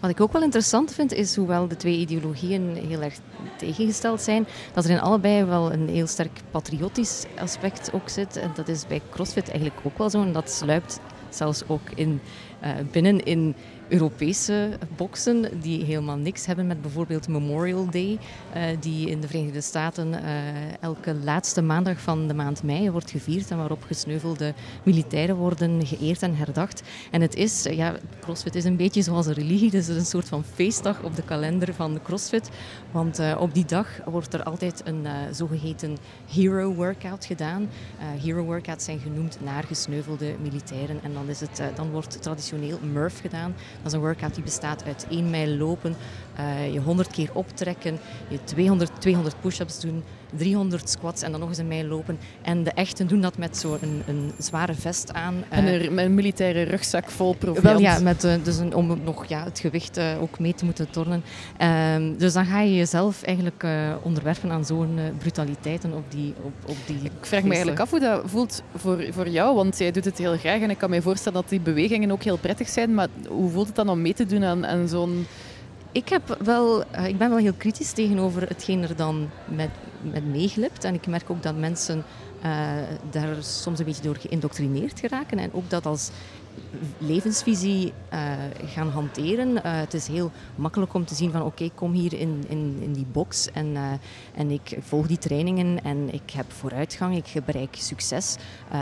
Wat ik ook wel interessant vind, is hoewel de twee ideologieën heel erg tegengesteld zijn, dat er in allebei wel een heel sterk patriotisch aspect ook zit. En dat is bij CrossFit eigenlijk ook wel zo. En dat sluipt zelfs ook in, uh, binnen in Europese boksen die helemaal niks hebben met bijvoorbeeld Memorial Day, uh, die in de Verenigde Staten uh, elke laatste maandag van de maand mei wordt gevierd en waarop gesneuvelde militairen worden geëerd en herdacht. En het is, ja, CrossFit is een beetje zoals een religie, dus het is een soort van feestdag op de kalender van CrossFit, want op die dag wordt er altijd een zogeheten hero workout gedaan. hero workouts zijn genoemd naar gesneuvelde militairen en dan, is het, dan wordt traditioneel Murph gedaan. Dat is een workout die bestaat uit één mijl lopen, uh, je 100 keer optrekken, je 200, 200 push-ups doen, 300 squats en dan nog eens een mijl lopen. En de echten doen dat met zo'n een, een, zware vest aan. En een, met een militaire rugzak vol proviant. Wel ja, met, uh, dus een, om nog ja, het gewicht uh, ook mee te moeten tornen. Uh, dus dan ga je jezelf eigenlijk onderwerpen aan zo'n brutaliteiten op die, op, op die Ik vraag me eigenlijk af hoe dat voelt voor, voor jou, want jij doet het heel graag en ik kan me voorstellen dat die bewegingen ook heel prettig zijn, maar hoe voelt het dan om mee te doen aan, aan zo'n ik, heb wel, uh, ik ben wel heel kritisch tegenover hetgeen er dan met, met meeglipt. En ik merk ook dat mensen eh, daar soms een beetje door geïndoctrineerd geraken. En ook dat als levensvisie uh, gaan hanteren. Het is heel makkelijk om te zien van oké, ik kom hier in, in, in die box en, en ik volg die trainingen en ik heb vooruitgang, ik bereik succes.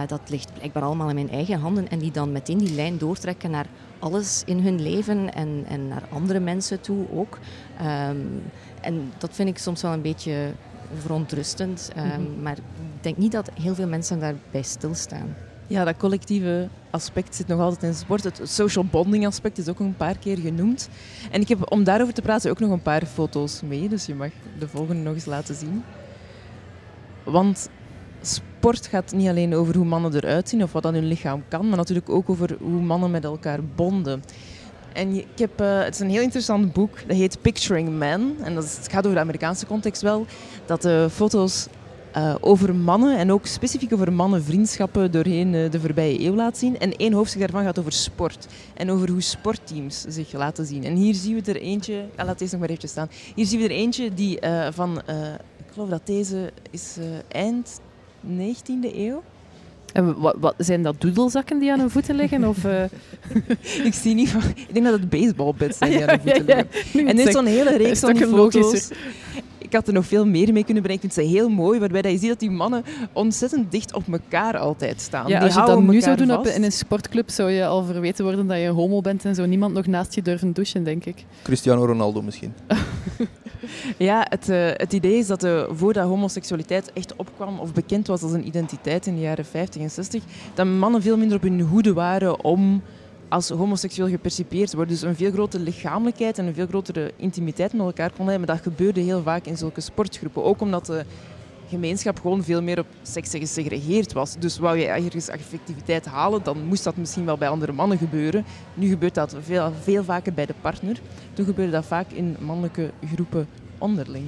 dat ligt blijkbaar allemaal in mijn eigen handen en die dan meteen die lijn doortrekken naar alles in hun leven en, en naar andere mensen toe ook. Um, en dat vind ik soms wel een beetje verontrustend. Um, mm -hmm. Maar ik denk niet dat heel veel mensen daarbij stilstaan. Ja, dat collectieve aspect zit nog altijd in sport. Het social bonding aspect is ook een paar keer genoemd. En ik heb om daarover te praten ook nog een paar foto's mee. Dus je mag de volgende nog eens laten zien. Want sport gaat niet alleen over hoe mannen eruit zien of wat aan hun lichaam kan, maar natuurlijk ook over hoe mannen met elkaar bonden. En ik heb, uh, het is een heel interessant boek, dat heet Picturing Men. En dat het gaat over de Amerikaanse context wel. Dat de foto's uh, over mannen en ook specifiek over mannenvriendschappen doorheen de voorbije eeuw laat zien. En één hoofdstuk daarvan gaat over sport en over hoe sportteams zich laten zien. En hier zien we er eentje, ja, laat deze nog maar even staan. Hier zien we er eentje die van, ik geloof dat deze is eind 19e eeuw. En wat, wat, zijn dat doedelzakken die aan hun voeten liggen? Of, uh... ik zie niet van. Ik denk dat het baseballbeds zijn die aan hun voeten liggen. Ja, ja. En dit is zo'n hele reeks van die foto's. Ik had er nog veel meer mee kunnen brengen. Ik vind ze heel mooi, waarbij je ziet dat die mannen ontzettend dicht op elkaar altijd staan. Ja, die als je dat nu zou doen op, in een sportclub, zou je al verweten worden dat je homo bent en zou niemand nog naast je durven douchen, denk ik. Cristiano Ronaldo misschien. Ja, het, uh, het idee is dat uh, voordat homoseksualiteit echt opkwam of bekend was als een identiteit in de jaren 50 en 60, dat mannen veel minder op hun hoede waren om als homoseksueel gepercipieerd te worden. Dus een veel grotere lichamelijkheid en een veel grotere intimiteit met elkaar konden hebben. Dat gebeurde heel vaak in zulke sportgroepen. Ook omdat de gemeenschap gewoon veel meer op seks gesegregeerd was. Dus wou je ergens affectiviteit halen, dan moest dat misschien wel bij andere mannen gebeuren. Nu gebeurt dat veel, veel vaker bij de partner. Toen gebeurde dat vaak in mannelijke groepen onderling.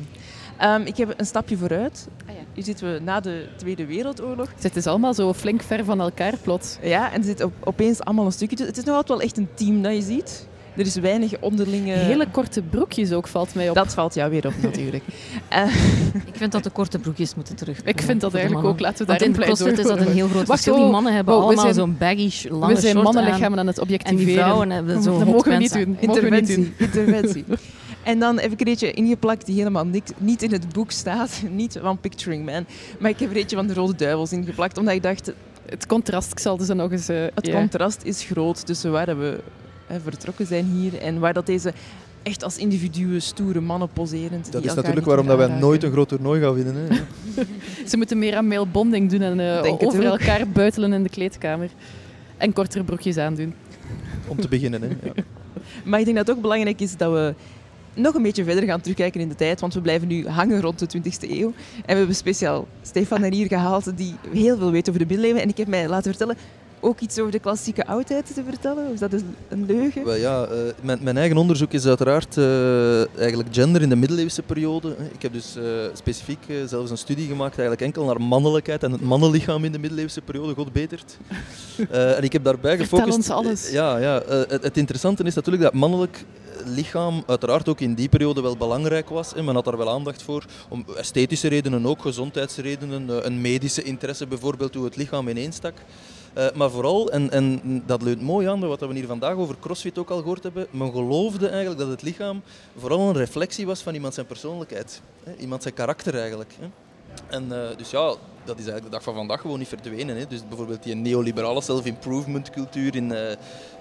Um, ik heb een stapje vooruit. Ah, ja. Hier zitten we na de Tweede Wereldoorlog. Het is allemaal zo flink ver van elkaar plots. Ja, en er zit op, opeens allemaal een stukje. Het is nog altijd wel echt een team dat je ziet. Er is weinig onderlinge... Hele korte broekjes ook, valt mij op. Dat valt jou weer op, natuurlijk. uh... Ik vind dat de korte broekjes moeten terug. Ik vind dat eigenlijk ook. Laten we daar in CrossFit is dat een heel groot verschil. Die mannen hebben oh, allemaal zo'n baggy, lange We zijn mannenlichamen aan het objectiveren. En die vrouwen hebben zo'n Dat mogen we niet doen. Interventie. Interventie. En dan heb ik er eentje ingeplakt die helemaal niks, niet in het boek staat. Niet van Picturing Man. Maar ik heb er eentje van de Rode Duivels ingeplakt. Omdat ik dacht... Het contrast, ik zal dus nog eens... Uh, het yeah. contrast is groot tussen waar we vertrokken zijn hier en waar dat deze echt als individuen, stoere mannen poserend. Dat is natuurlijk waarom dat wij nooit een groot toernooi gaan winnen. Hè. Ze moeten meer aan male bonding doen en uh, over elkaar buitelen in de kleedkamer. En kortere broekjes aandoen. Om te beginnen, hè. Ja. Maar ik denk dat het ook belangrijk is dat we nog een beetje verder gaan terugkijken in de tijd, want we blijven nu hangen rond de 20e eeuw. En we hebben speciaal Stefan naar hier gehaald, die heel veel weet over de middeleeuwen. En ik heb mij laten vertellen ook iets over de klassieke oudheid te vertellen? Of is dat een leugen? Wel ja, uh, mijn, mijn, eigen onderzoek is uiteraard uh, eigenlijk gender in de middeleeuwse periode. Ik heb dus uh, specifiek zelfs een studie gemaakt eigenlijk enkel naar mannelijkheid en het mannenlichaam in de middeleeuwse periode, god betert. en ik heb daarbij gefocust... Vertel ons alles. Ja, ja het, het interessante is natuurlijk dat mannelijk lichaam uiteraard ook in die periode wel belangrijk was. Men had daar wel aandacht voor, om esthetische redenen ook, gezondheidsredenen, een medische interesse bijvoorbeeld, hoe het lichaam ineenstak. Uh, maar vooral, en, en dat leunt mooi aan wat we hier vandaag over CrossFit ook al gehoord hebben, men geloofde eigenlijk dat het lichaam vooral een reflectie was van iemand zijn persoonlijkheid. Hè? Iemand zijn karakter eigenlijk. Hè? En uh, dus ja, dat is eigenlijk de dag van vandaag gewoon niet verdwenen. Hè. Dus bijvoorbeeld die neoliberale self-improvement cultuur in, uh,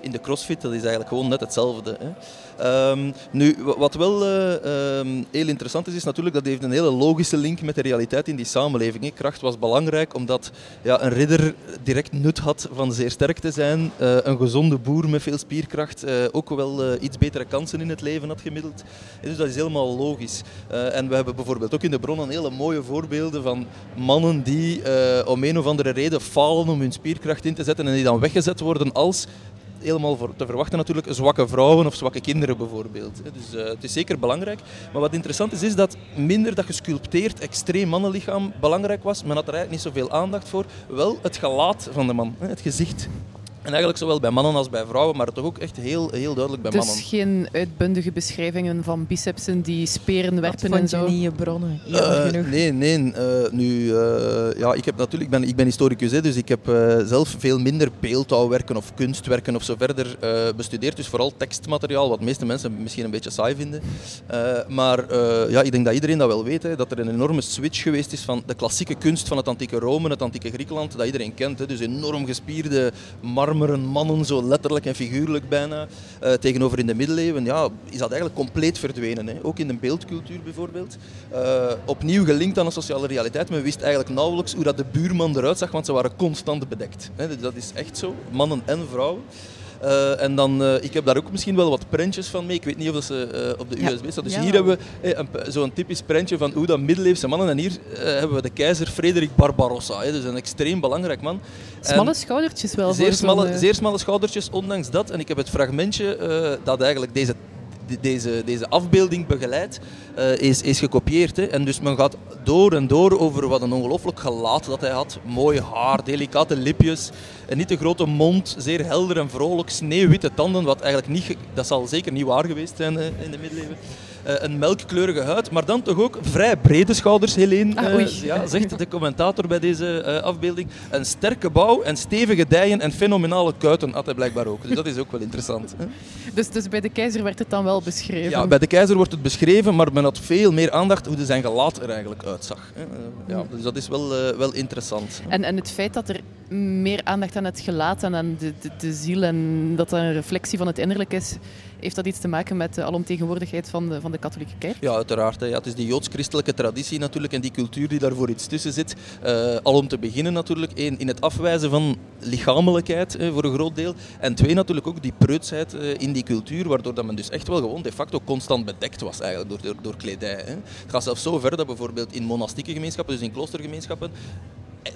in de crossfit, dat is eigenlijk gewoon net hetzelfde. Hè. Um, nu, wat wel uh, um, heel interessant is, is natuurlijk dat heeft een hele logische link met de realiteit in die samenleving. Kracht was belangrijk omdat ja, een ridder direct nut had van zeer sterk te zijn. Uh, een gezonde boer met veel spierkracht ook wel iets betere kansen in het leven had gemiddeld. Dus dat is helemaal logisch. en we hebben bijvoorbeeld ook in de bronnen hele mooie voorbeelden van mannen die die uh, om een of andere reden falen om hun spierkracht in te zetten en die dan weggezet worden als helemaal voor te verwachten natuurlijk zwakke vrouwen of zwakke kinderen bijvoorbeeld. Dus uh, het is zeker belangrijk. Maar wat interessant is, is dat minder dat gesculpteerd extreem mannenlichaam belangrijk was. Men had er eigenlijk niet zoveel aandacht voor. Wel het gelaat van de man, het gezicht. En eigenlijk zowel bij mannen als bij vrouwen, maar toch ook echt heel, heel duidelijk bij dus mannen. geen uitbundige beschrijvingen van bicepsen die speren werpen Dat en vond je zo? niet je bronnen. Ja, genoeg. nee, nee. eh, nu, eh, ja, ik heb natuurlijk, ik ben, ik ben historicus, hè, dus ik heb eh, zelf veel minder beeldhouwwerken of kunstwerken of zo verder eh, bestudeerd. Dus vooral tekstmateriaal, wat de meeste mensen misschien een beetje saai vinden. Eh, maar eh, ja, ik denk dat iedereen dat wel weet, hè, dat er een enorme switch geweest is van de klassieke kunst van het antieke Rome, het antieke Griekenland, dat iedereen kent. Hè, dus enorm gespierde mannen, zo letterlijk en figuurlijk bijna. Eh, tegenover in de middeleeuwen ja, is dat eigenlijk compleet verdwenen. Hè. Ook in de beeldcultuur bijvoorbeeld. Eh, opnieuw gelinkt aan een sociale realiteit. Men wist eigenlijk nauwelijks hoe dat de buurman eruit zag, want ze waren constant bedekt. Hè. Dat is echt zo, mannen en vrouwen. Eh, en dan, eh, ik heb daar ook misschien wel wat prentjes van mee. Ik weet niet of dat ze eh, op de Ja. USB staat. Dus Ja. hier hebben we zo'n typisch prentje van hoe dat middeleeuwse mannen. En hier hebben we de keizer Frederik Barbarossa. Dus een extreem belangrijk man. En- Smalle schoudertjes wel. zeer smalle, zeer smalle schoudertjes, ondanks dat. En ik heb het fragmentje dat eigenlijk deze, de- deze, deze afbeelding begeleidt, eh, is, is gekopieerd. Hè. En dus men gaat door en door over wat een ongelooflijk gelaat dat hij had. Mooi haar, delicate lipjes, een niet te grote mond, zeer helder en vrolijk, sneeuwwitte tanden, wat eigenlijk niet, dat zal zeker niet waar geweest zijn in de middeleeuwen. Eh, een melkkleurige huid, maar dan toch ook vrij brede schouders, Helene, Ah, eh, ja, zegt de commentator bij deze eh, afbeelding. Een sterke bouw en stevige dijen en fenomenale kuiten had hij blijkbaar ook. Dus dat is ook wel interessant. Dus, dus bij de keizer werd het dan wel beschreven. Ja, bij de keizer wordt het beschreven, maar men had veel meer aandacht hoe zijn gelaat er eigenlijk uitzag. Ja, dus dat is wel, wel interessant. En, en het feit dat er meer aandacht aan het gelaat en aan de, de, de ziel en dat dat een reflectie van het innerlijk is, heeft dat iets te maken met de alomtegenwoordigheid van de, van de katholieke kerk? Ja, uiteraard. Ja, het is die joods-christelijke traditie natuurlijk en die cultuur die daarvoor iets tussen zit. Eh, al om te beginnen natuurlijk, één, in het afwijzen van lichamelijkheid voor een groot deel. En twee, natuurlijk ook die preutsheid eh, in die cultuur, waardoor dat men dus echt wel gewoon de facto constant bedekt was eigenlijk door, door, kledij. Hè. Het gaat zelfs zo ver dat bijvoorbeeld in monastieke gemeenschappen, dus in kloostergemeenschappen,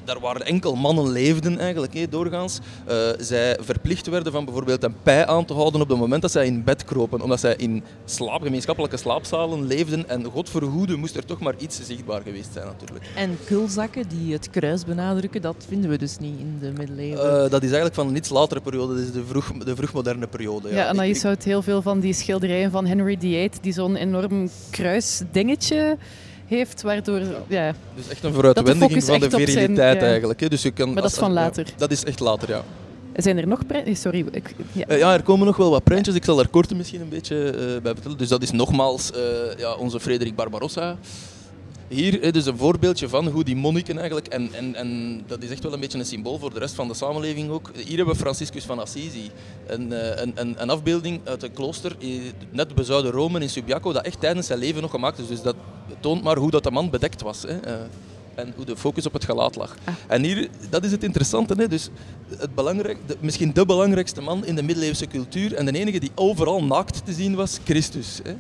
daar waren enkel mannen leefden eigenlijk, hé, doorgaans. Eh, zij verplicht werden van bijvoorbeeld een pij aan te houden op het moment dat zij in bed kropen. Omdat zij in slaap, gemeenschappelijke slaapzalen leefden. En God verhoede moest er toch maar iets zichtbaar geweest zijn natuurlijk. En kulzakken die het kruis benadrukken, dat vinden we dus niet in de middeleeuwen. Eh, dat is eigenlijk van een iets latere periode, dat is de, vroeg, de vroegmoderne periode. Ja, Ja, Anaïs Ik- houdt heel veel van die schilderijen van Henry VIII, die zo'n enorm kruisdingetje heeft, waardoor... Ja. dus echt een vooruitwendiging van de zijn- viriliteit ja. eigenlijk. Hè. Dus je kan, Maar dat als- is van ja, later. dat is echt later, ja. Zijn er nog... pre- eh, Sorry. Ik, ja. Eh, ja, er komen nog wel wat prentjes. Ik zal daar kort misschien een beetje eh, bij vertellen. Dus dat is nogmaals eh, ja, onze Frederik Barbarossa. Hier dus een voorbeeldje van hoe die monniken eigenlijk, en, en, en dat is echt wel een beetje een symbool voor de rest van de samenleving ook. Hier hebben we Franciscus van Assisi, een, eh, een, een, een afbeelding uit een klooster, net bezuiden Rome in Subiaco, dat echt tijdens zijn leven nog gemaakt is. Dus dat toont maar hoe dat de man bedekt was. Hè. eh, en hoe de focus op het gelaat lag. En hier, dat is het interessante. Hè? Dus het belangrijk, de, misschien de belangrijkste man in de middeleeuwse cultuur en de enige die overal naakt te zien was, Christus. Hè?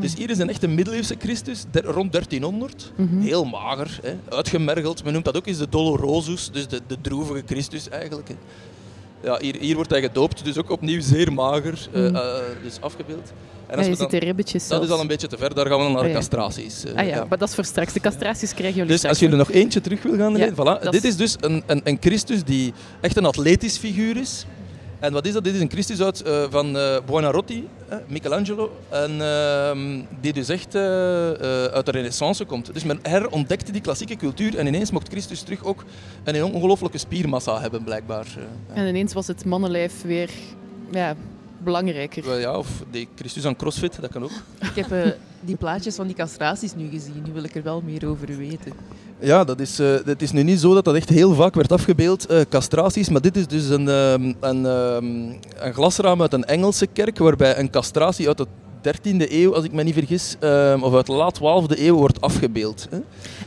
Dus hier is een echte middeleeuwse Christus, der- rond 1300. Mhm. Heel mager, hè? uitgemergeld. Men noemt dat ook eens de Dolorosus, dus de, de droevige Christus eigenlijk. Hè? Ja, hier, hier wordt hij gedoopt, dus ook opnieuw zeer mager, eh, Mhm. eh, dus afgebeeld. En Ja, als je we ziet de ribbetjes Dat zelfs. is al een beetje te ver, daar gaan we dan naar Ah, de ja. castraties. eh, Ah ja, maar dat is voor straks. De castraties krijgen jullie dus straks. als jullie nog eentje terug wil gaan Ja, rijden, voilà. dit is- is dus een, een, een Christus die echt een atletisch figuur is. En wat is dat? Dit is een Christus uit, eh, van eh Buonarroti, Michelangelo, en, ehm, die dus echt eh, uit de renaissance komt. Dus men herontdekte die klassieke cultuur en ineens mocht Christus terug ook een ongelooflijke spiermassa hebben, blijkbaar. En ineens was het mannenlijf weer ja, belangrijker. Ja, of die Christus aan crossfit, dat kan ook. Ik heb eh, die plaatjes van die castraties nu gezien. Nu wil ik er wel meer over weten. Ja, dat is, eh, het is nu niet zo dat dat echt heel vaak werd afgebeeld, eh, castraties, maar dit is dus een, ehm, een, ehm, een glasraam uit een Engelse kerk waarbij een castratie uit de 13e eeuw, als ik me niet vergis, ehm, of uit de laat 12e eeuw wordt afgebeeld. Hè.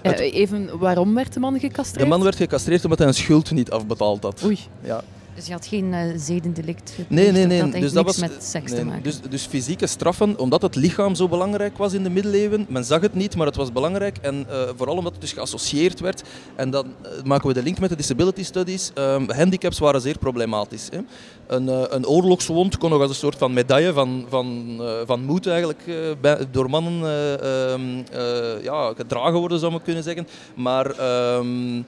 Het- Eh, even, waarom werd de man gecastreerd? de man werd gecastreerd omdat hij een schuld niet afbetaald had. Oei. Ja. Dus je had geen eh, zedendelict? Nee, nee, nee. Dat dus dat was, met seks nee, te maken? Dus, dus fysieke straffen, omdat het lichaam zo belangrijk was in de middeleeuwen. Men zag het niet, maar het was belangrijk. En eh, vooral omdat het dus geassocieerd werd. En dan eh, maken we de link met de disability studies. Ehm, handicaps waren zeer problematisch. Hè. Een, een oorlogswond kon nog als een soort van medaille van, van, van moed eigenlijk bij- door mannen eh, ehm, eh, ja, gedragen worden, zou men kunnen zeggen. Maar ehm, eh,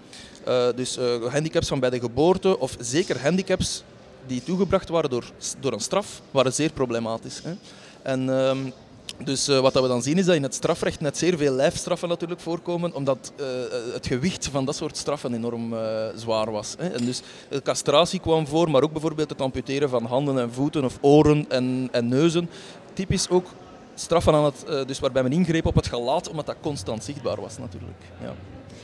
dus eh, handicaps van bij de geboorte, of zeker handicaps die toegebracht waren door, door een straf, waren zeer problematisch. Hè. En ehm, dus eh, wat dat we dan zien is dat in het strafrecht net zeer veel lijfstraffen natuurlijk voorkomen, omdat eh, het gewicht van dat soort straffen enorm eh, zwaar was. Hè. En dus eh, castratie kwam voor, maar ook bijvoorbeeld het amputeren van handen en voeten of oren en, en neuzen. Typisch ook straffen aan het, eh, dus waarbij men ingreep op het gelaat, omdat dat constant zichtbaar was natuurlijk. Ja.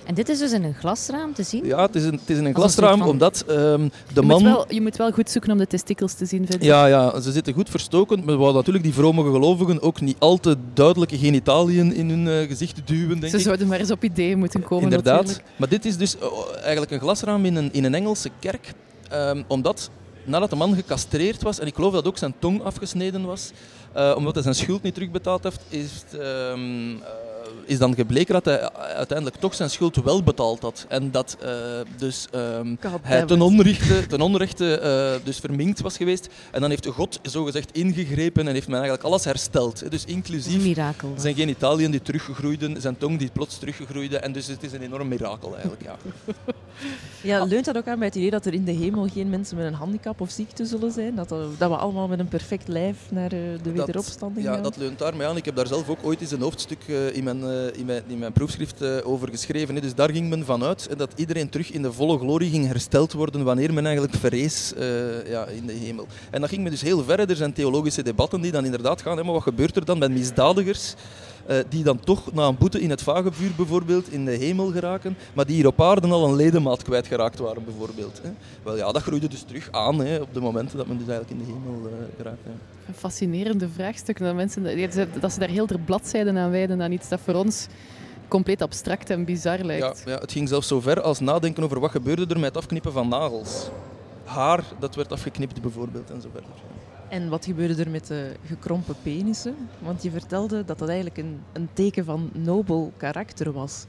En dit is dus in een glasraam te zien? Ja, het is een, het is in een glasraam, omdat ehm, de Je man... moet, wel, je moet wel goed zoeken om de testikels te zien, vind ik. Ja, ja, ze zitten goed verstoken. Maar we wouden natuurlijk die vrome gelovigen ook niet al te duidelijke genitaliën in hun eh, gezicht duwen, denk Ze ik. zouden maar eens op ideeën moeten komen, Inderdaad. natuurlijk. Maar dit is dus eh, eigenlijk een glasraam in een, in een Engelse kerk. Ehm, omdat nadat de man gecastreerd was, en ik geloof dat ook zijn tong afgesneden was, eh, omdat hij zijn schuld niet terugbetaald heeft, is, het, ehm, eh, is dan gebleken dat hij uiteindelijk toch zijn schuld wel betaald had. En dat eh, dus ehm, hij ten onrechte, ten onrechte eh, dus verminkt was geweest. En dan heeft God zogezegd ingegrepen en heeft men eigenlijk alles hersteld. Dus Dat inclusief mirakel. zijn genitaliën die teruggegroeiden, zijn tong die plots teruggegroeide. En dus het is een enorm mirakel eigenlijk. Ja. Ja, leunt dat ook aan bij het idee dat er in de hemel geen mensen met een handicap of ziekte zullen zijn? Dat, dat we allemaal met een perfect lijf naar eh, de wederopstanding ja, gaan? dat leunt daarmee aan. Ik heb daar zelf ook ooit eens een hoofdstuk eh, in, mijn, eh, in, mijn, mijn proefschrift eh, over geschreven. Dus daar ging men vanuit dat iedereen terug in de volle glorie ging hersteld worden wanneer men eigenlijk verrees eh, ja, in de hemel. En dat ging me dus heel ver. Er zijn theologische debatten die dan inderdaad gaan. Hè, wat gebeurt er dan met misdadigers? Eh, die dan toch na een boete in het vagevuur bijvoorbeeld in de hemel geraken, maar die hier op aarde al een ledemaat kwijtgeraakt waren bijvoorbeeld. Hè. Wel ja, dat groeide dus terug aan hè, op de momenten dat men dus eigenlijk in de hemel eh, geraakt. Ja. Een fascinerende vraagstuk. Dat, mensen, dat ze daar heel de bladzijden aan wijden aan iets dat voor ons compleet abstract en bizar Ja, lijkt. ja, het ging zelfs zo ver als nadenken over wat gebeurde er met het afknippen van nagels. Haar, dat werd afgeknipt bijvoorbeeld en zo verder. En wat gebeurde er met de gekrompen penissen? Want je vertelde dat dat eigenlijk een, een teken van nobel karakter was.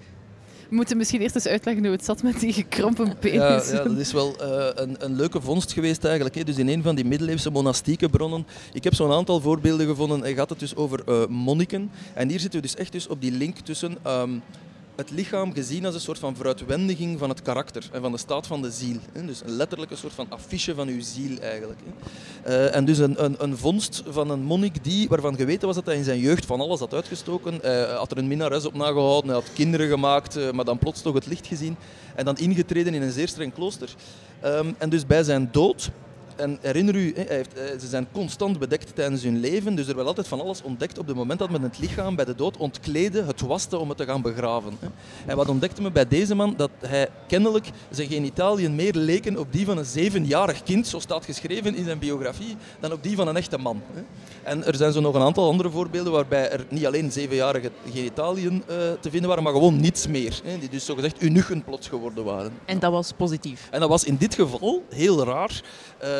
We moeten misschien eerst eens uitleggen hoe het zat met die gekrompen Ja, penis. ja, dat is wel eh, een, een leuke vondst geweest eigenlijk. Hè. Dus in een van die middeleeuwse monastieke bronnen. Ik heb zo'n aantal voorbeelden gevonden. Hij gaat het dus over eh, monniken. En hier zitten we dus echt dus op die link tussen ehm, het lichaam gezien als een soort van vooruitwendiging van het karakter en van de staat van de ziel. Dus een soort van affiche van uw ziel eigenlijk. Eh, en dus een, een, een vondst van een monnik die, waarvan geweten was dat hij in zijn jeugd van alles had uitgestoken. Hij had er een minnares op nagehouden, hij had kinderen gemaakt, eh, maar dan plots toch het licht gezien. En dan ingetreden in een zeer streng klooster. Ehm, en dus bij zijn dood, en herinner u, hè, hij heeft, eh, ze zijn constant bedekt tijdens hun leven, dus er werd altijd van alles ontdekt op het moment dat men het lichaam bij de dood ontkleedde, het waste om het te gaan begraven. En wat ontdekte men bij deze man? Dat hij kennelijk zijn genitaliën meer leken op die van een zevenjarig kind, zo staat geschreven in zijn biografie, dan op die van een echte man. En er zijn zo nog een aantal andere voorbeelden waarbij er niet alleen zevenjarige genitaliën eh, te vinden waren, maar gewoon niets meer. Die dus zogezegd unigen plots geworden waren. En dat was positief. En dat was in dit geval heel raar.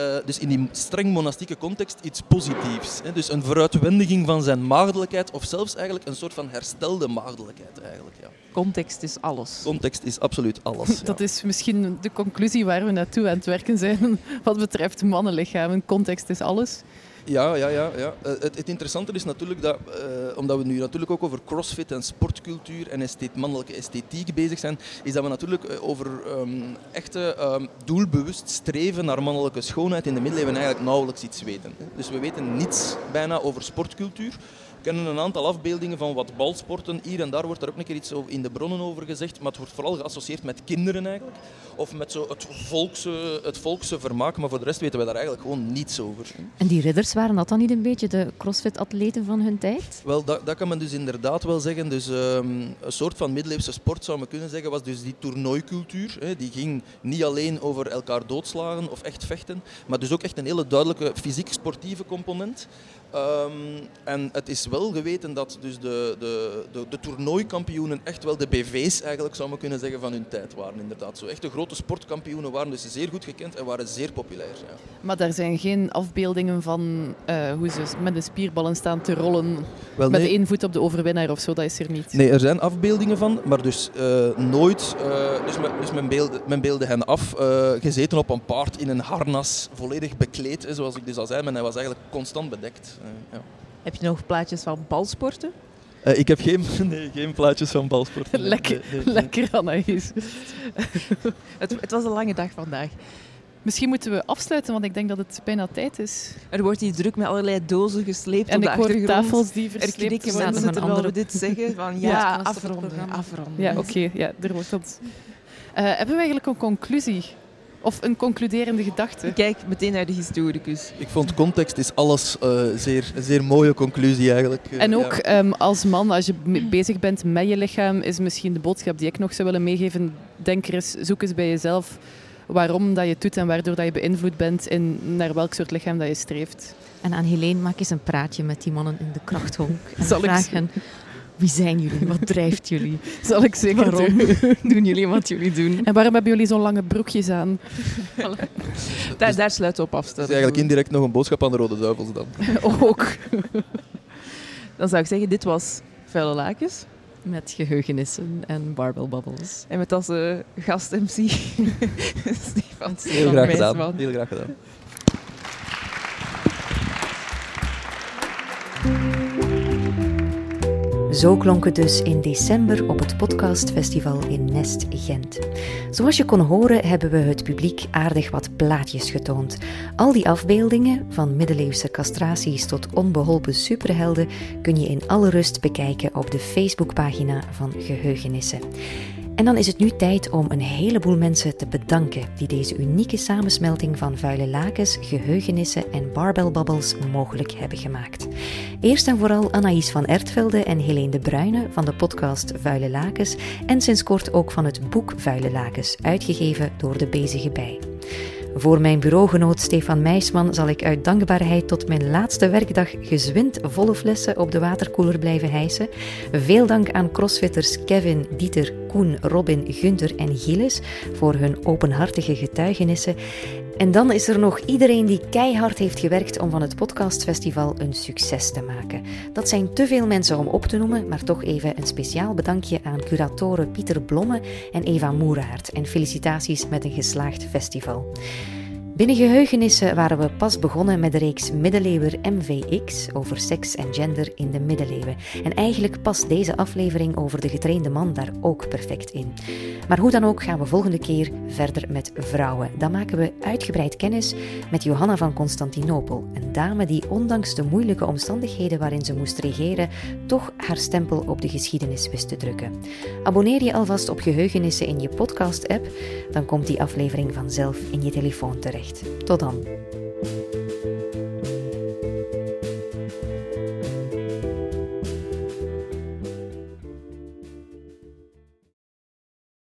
Eh, dus in die streng monastieke context iets positiefs. Hè? Dus een vooruitwendiging van zijn maagdelijkheid, of zelfs eigenlijk een soort van herstelde maagdelijkheid. Eigenlijk, ja. Context is alles. Context is absoluut alles. ja. Dat is misschien de conclusie waar we naartoe aan het werken zijn wat betreft mannenlichamen. Context is alles. Ja, ja, ja. ja. Eh, het, het interessante is natuurlijk dat, eh, omdat we nu natuurlijk ook over crossfit en sportcultuur en estheet, mannelijke esthetiek bezig zijn, is dat we natuurlijk eh, over ehm, echte ehm, doelbewust streven naar mannelijke schoonheid in de middeleeuwen eigenlijk nauwelijks iets weten. Dus we weten niets bijna over sportcultuur. We kennen een aantal afbeeldingen van wat balsporten. Hier en daar wordt er ook een keer iets in de bronnen over gezegd, maar het wordt vooral geassocieerd met kinderen eigenlijk. Of met zo het, volkse, het volkse vermaak, maar voor de rest weten we daar eigenlijk gewoon niets over. En die ridders, waren dat dan niet een beetje de crossfit-atleten van hun tijd? Wel, dat, dat kan men dus inderdaad wel zeggen. Dus, ehm, een soort van middeleeuwse sport zou men kunnen zeggen, was dus die toernooicultuur. Hè. Die ging niet alleen over elkaar doodslagen of echt vechten, maar dus ook echt een hele duidelijke fysiek-sportieve component. Ehm, en het is wel geweten dat dus de, de, de, de toernooikampioenen echt wel de BV's eigenlijk zou men kunnen zeggen van hun tijd waren. Inderdaad. Zo echte grote sportkampioenen waren dus zeer goed gekend en waren zeer populair. Ja. Maar daar zijn geen afbeeldingen van eh, hoe ze met de spierballen staan te rollen. Wel, met één voet op de overwinnaar of zo, dat is er niet. Nee, er zijn afbeeldingen van, maar dus eh, nooit. eh, dus men, dus men, beelde, men beelde hen af, gezeten op een paard in een harnas, volledig bekleed, zoals ik dus al zei. Maar hij was eigenlijk constant bedekt. Eh, ja. Heb je nog plaatjes van balsporten? Eh, ik heb geen, nee, geen plaatjes van balsport. Lekker, lekker Anaïs. het, het was een lange dag vandaag. Misschien moeten we afsluiten, want ik denk dat het bijna tijd is. Er wordt hier druk met allerlei dozen gesleept En op de ik hoor tafels die Er versleept knikken worden. mensen Zaten we terwijl dit zeggen. Van ja, afronden, programma. afronden. Ja, oké. ja, er wordt dat. Eh, hebben we eigenlijk een conclusie? Of een concluderende gedachte? Ik Kijk meteen naar de historicus. Ik vond context is alles eh, zeer, een zeer mooie conclusie eigenlijk. Eh, En ja. ook ehm, als man, als je bezig bent met je lichaam, is misschien de boodschap die ik nog zou willen meegeven. Denk er eens, zoek eens bij jezelf waarom dat je het doet en waardoor dat je beïnvloed bent in naar welk soort lichaam dat je streeft. En aan Helene maak eens een praatje met die mannen in de krachthonk. En Zal ik hen, wie zijn jullie? Wat drijft jullie? Zal ik zeker Waarom doen. doen jullie wat jullie doen? En waarom hebben jullie zo'n lange broekjes aan? Daar, daar sluit op af. Dat is eigenlijk indirect nog een boodschap aan de Rode Duivels dan. Ook. Dan zou ik zeggen, dit was Vuile Lakens. Met geheugenissen en barbell bubbles. En met als eh, gast-MC Stefan Heel graag gedaan. Heel graag gedaan. Zo klonk het dus in december op het podcastfestival in Nest Gent. Zoals je kon horen hebben we het publiek aardig wat plaatjes getoond. Al die afbeeldingen, van middeleeuwse castraties tot onbeholpen superhelden, kun je in alle rust bekijken op de Facebookpagina van Geheugenissen. En dan is het nu tijd om een heleboel mensen te bedanken die deze unieke samensmelting van vuile lakens, geheugenissen en barbellbabbels mogelijk hebben gemaakt. Eerst en vooral Anaïs van Ertvelde en Helene de Bruyne van de podcast Vuile Lakens en sinds kort ook van het boek Vuile Lakens, uitgegeven door de Bezige Bij. Voor mijn bureaugenoot Stefan Meisman zal ik uit dankbaarheid tot mijn laatste werkdag gezwind volle flessen op de waterkoeler blijven hijsen. Veel dank aan crossfitters Kevin, Dieter, Koen, Robin, Gunther en Gilles voor hun openhartige getuigenissen. En dan is er nog iedereen die keihard heeft gewerkt om van het podcastfestival een succes te maken. Dat zijn te veel mensen om op te noemen, maar toch even een speciaal bedankje aan curatoren Pieter Blomme en Eva Moeraert. En felicitaties met een geslaagd festival. Binnen geheugenissen waren we pas begonnen met de reeks Middeleeuwer MVX over seks en gender in de middeleeuwen. En eigenlijk past deze aflevering over de getrainde man daar ook perfect in. Maar hoe dan ook gaan we volgende keer verder met vrouwen. Dan maken we uitgebreid kennis met Johanna van Constantinopel, een dame die ondanks de moeilijke omstandigheden waarin ze moest regeren, toch haar stempel op de geschiedenis wist te drukken. Abonneer je alvast op geheugenissen in je podcast-app, dan komt die aflevering vanzelf in je telefoon terecht. Tot dan.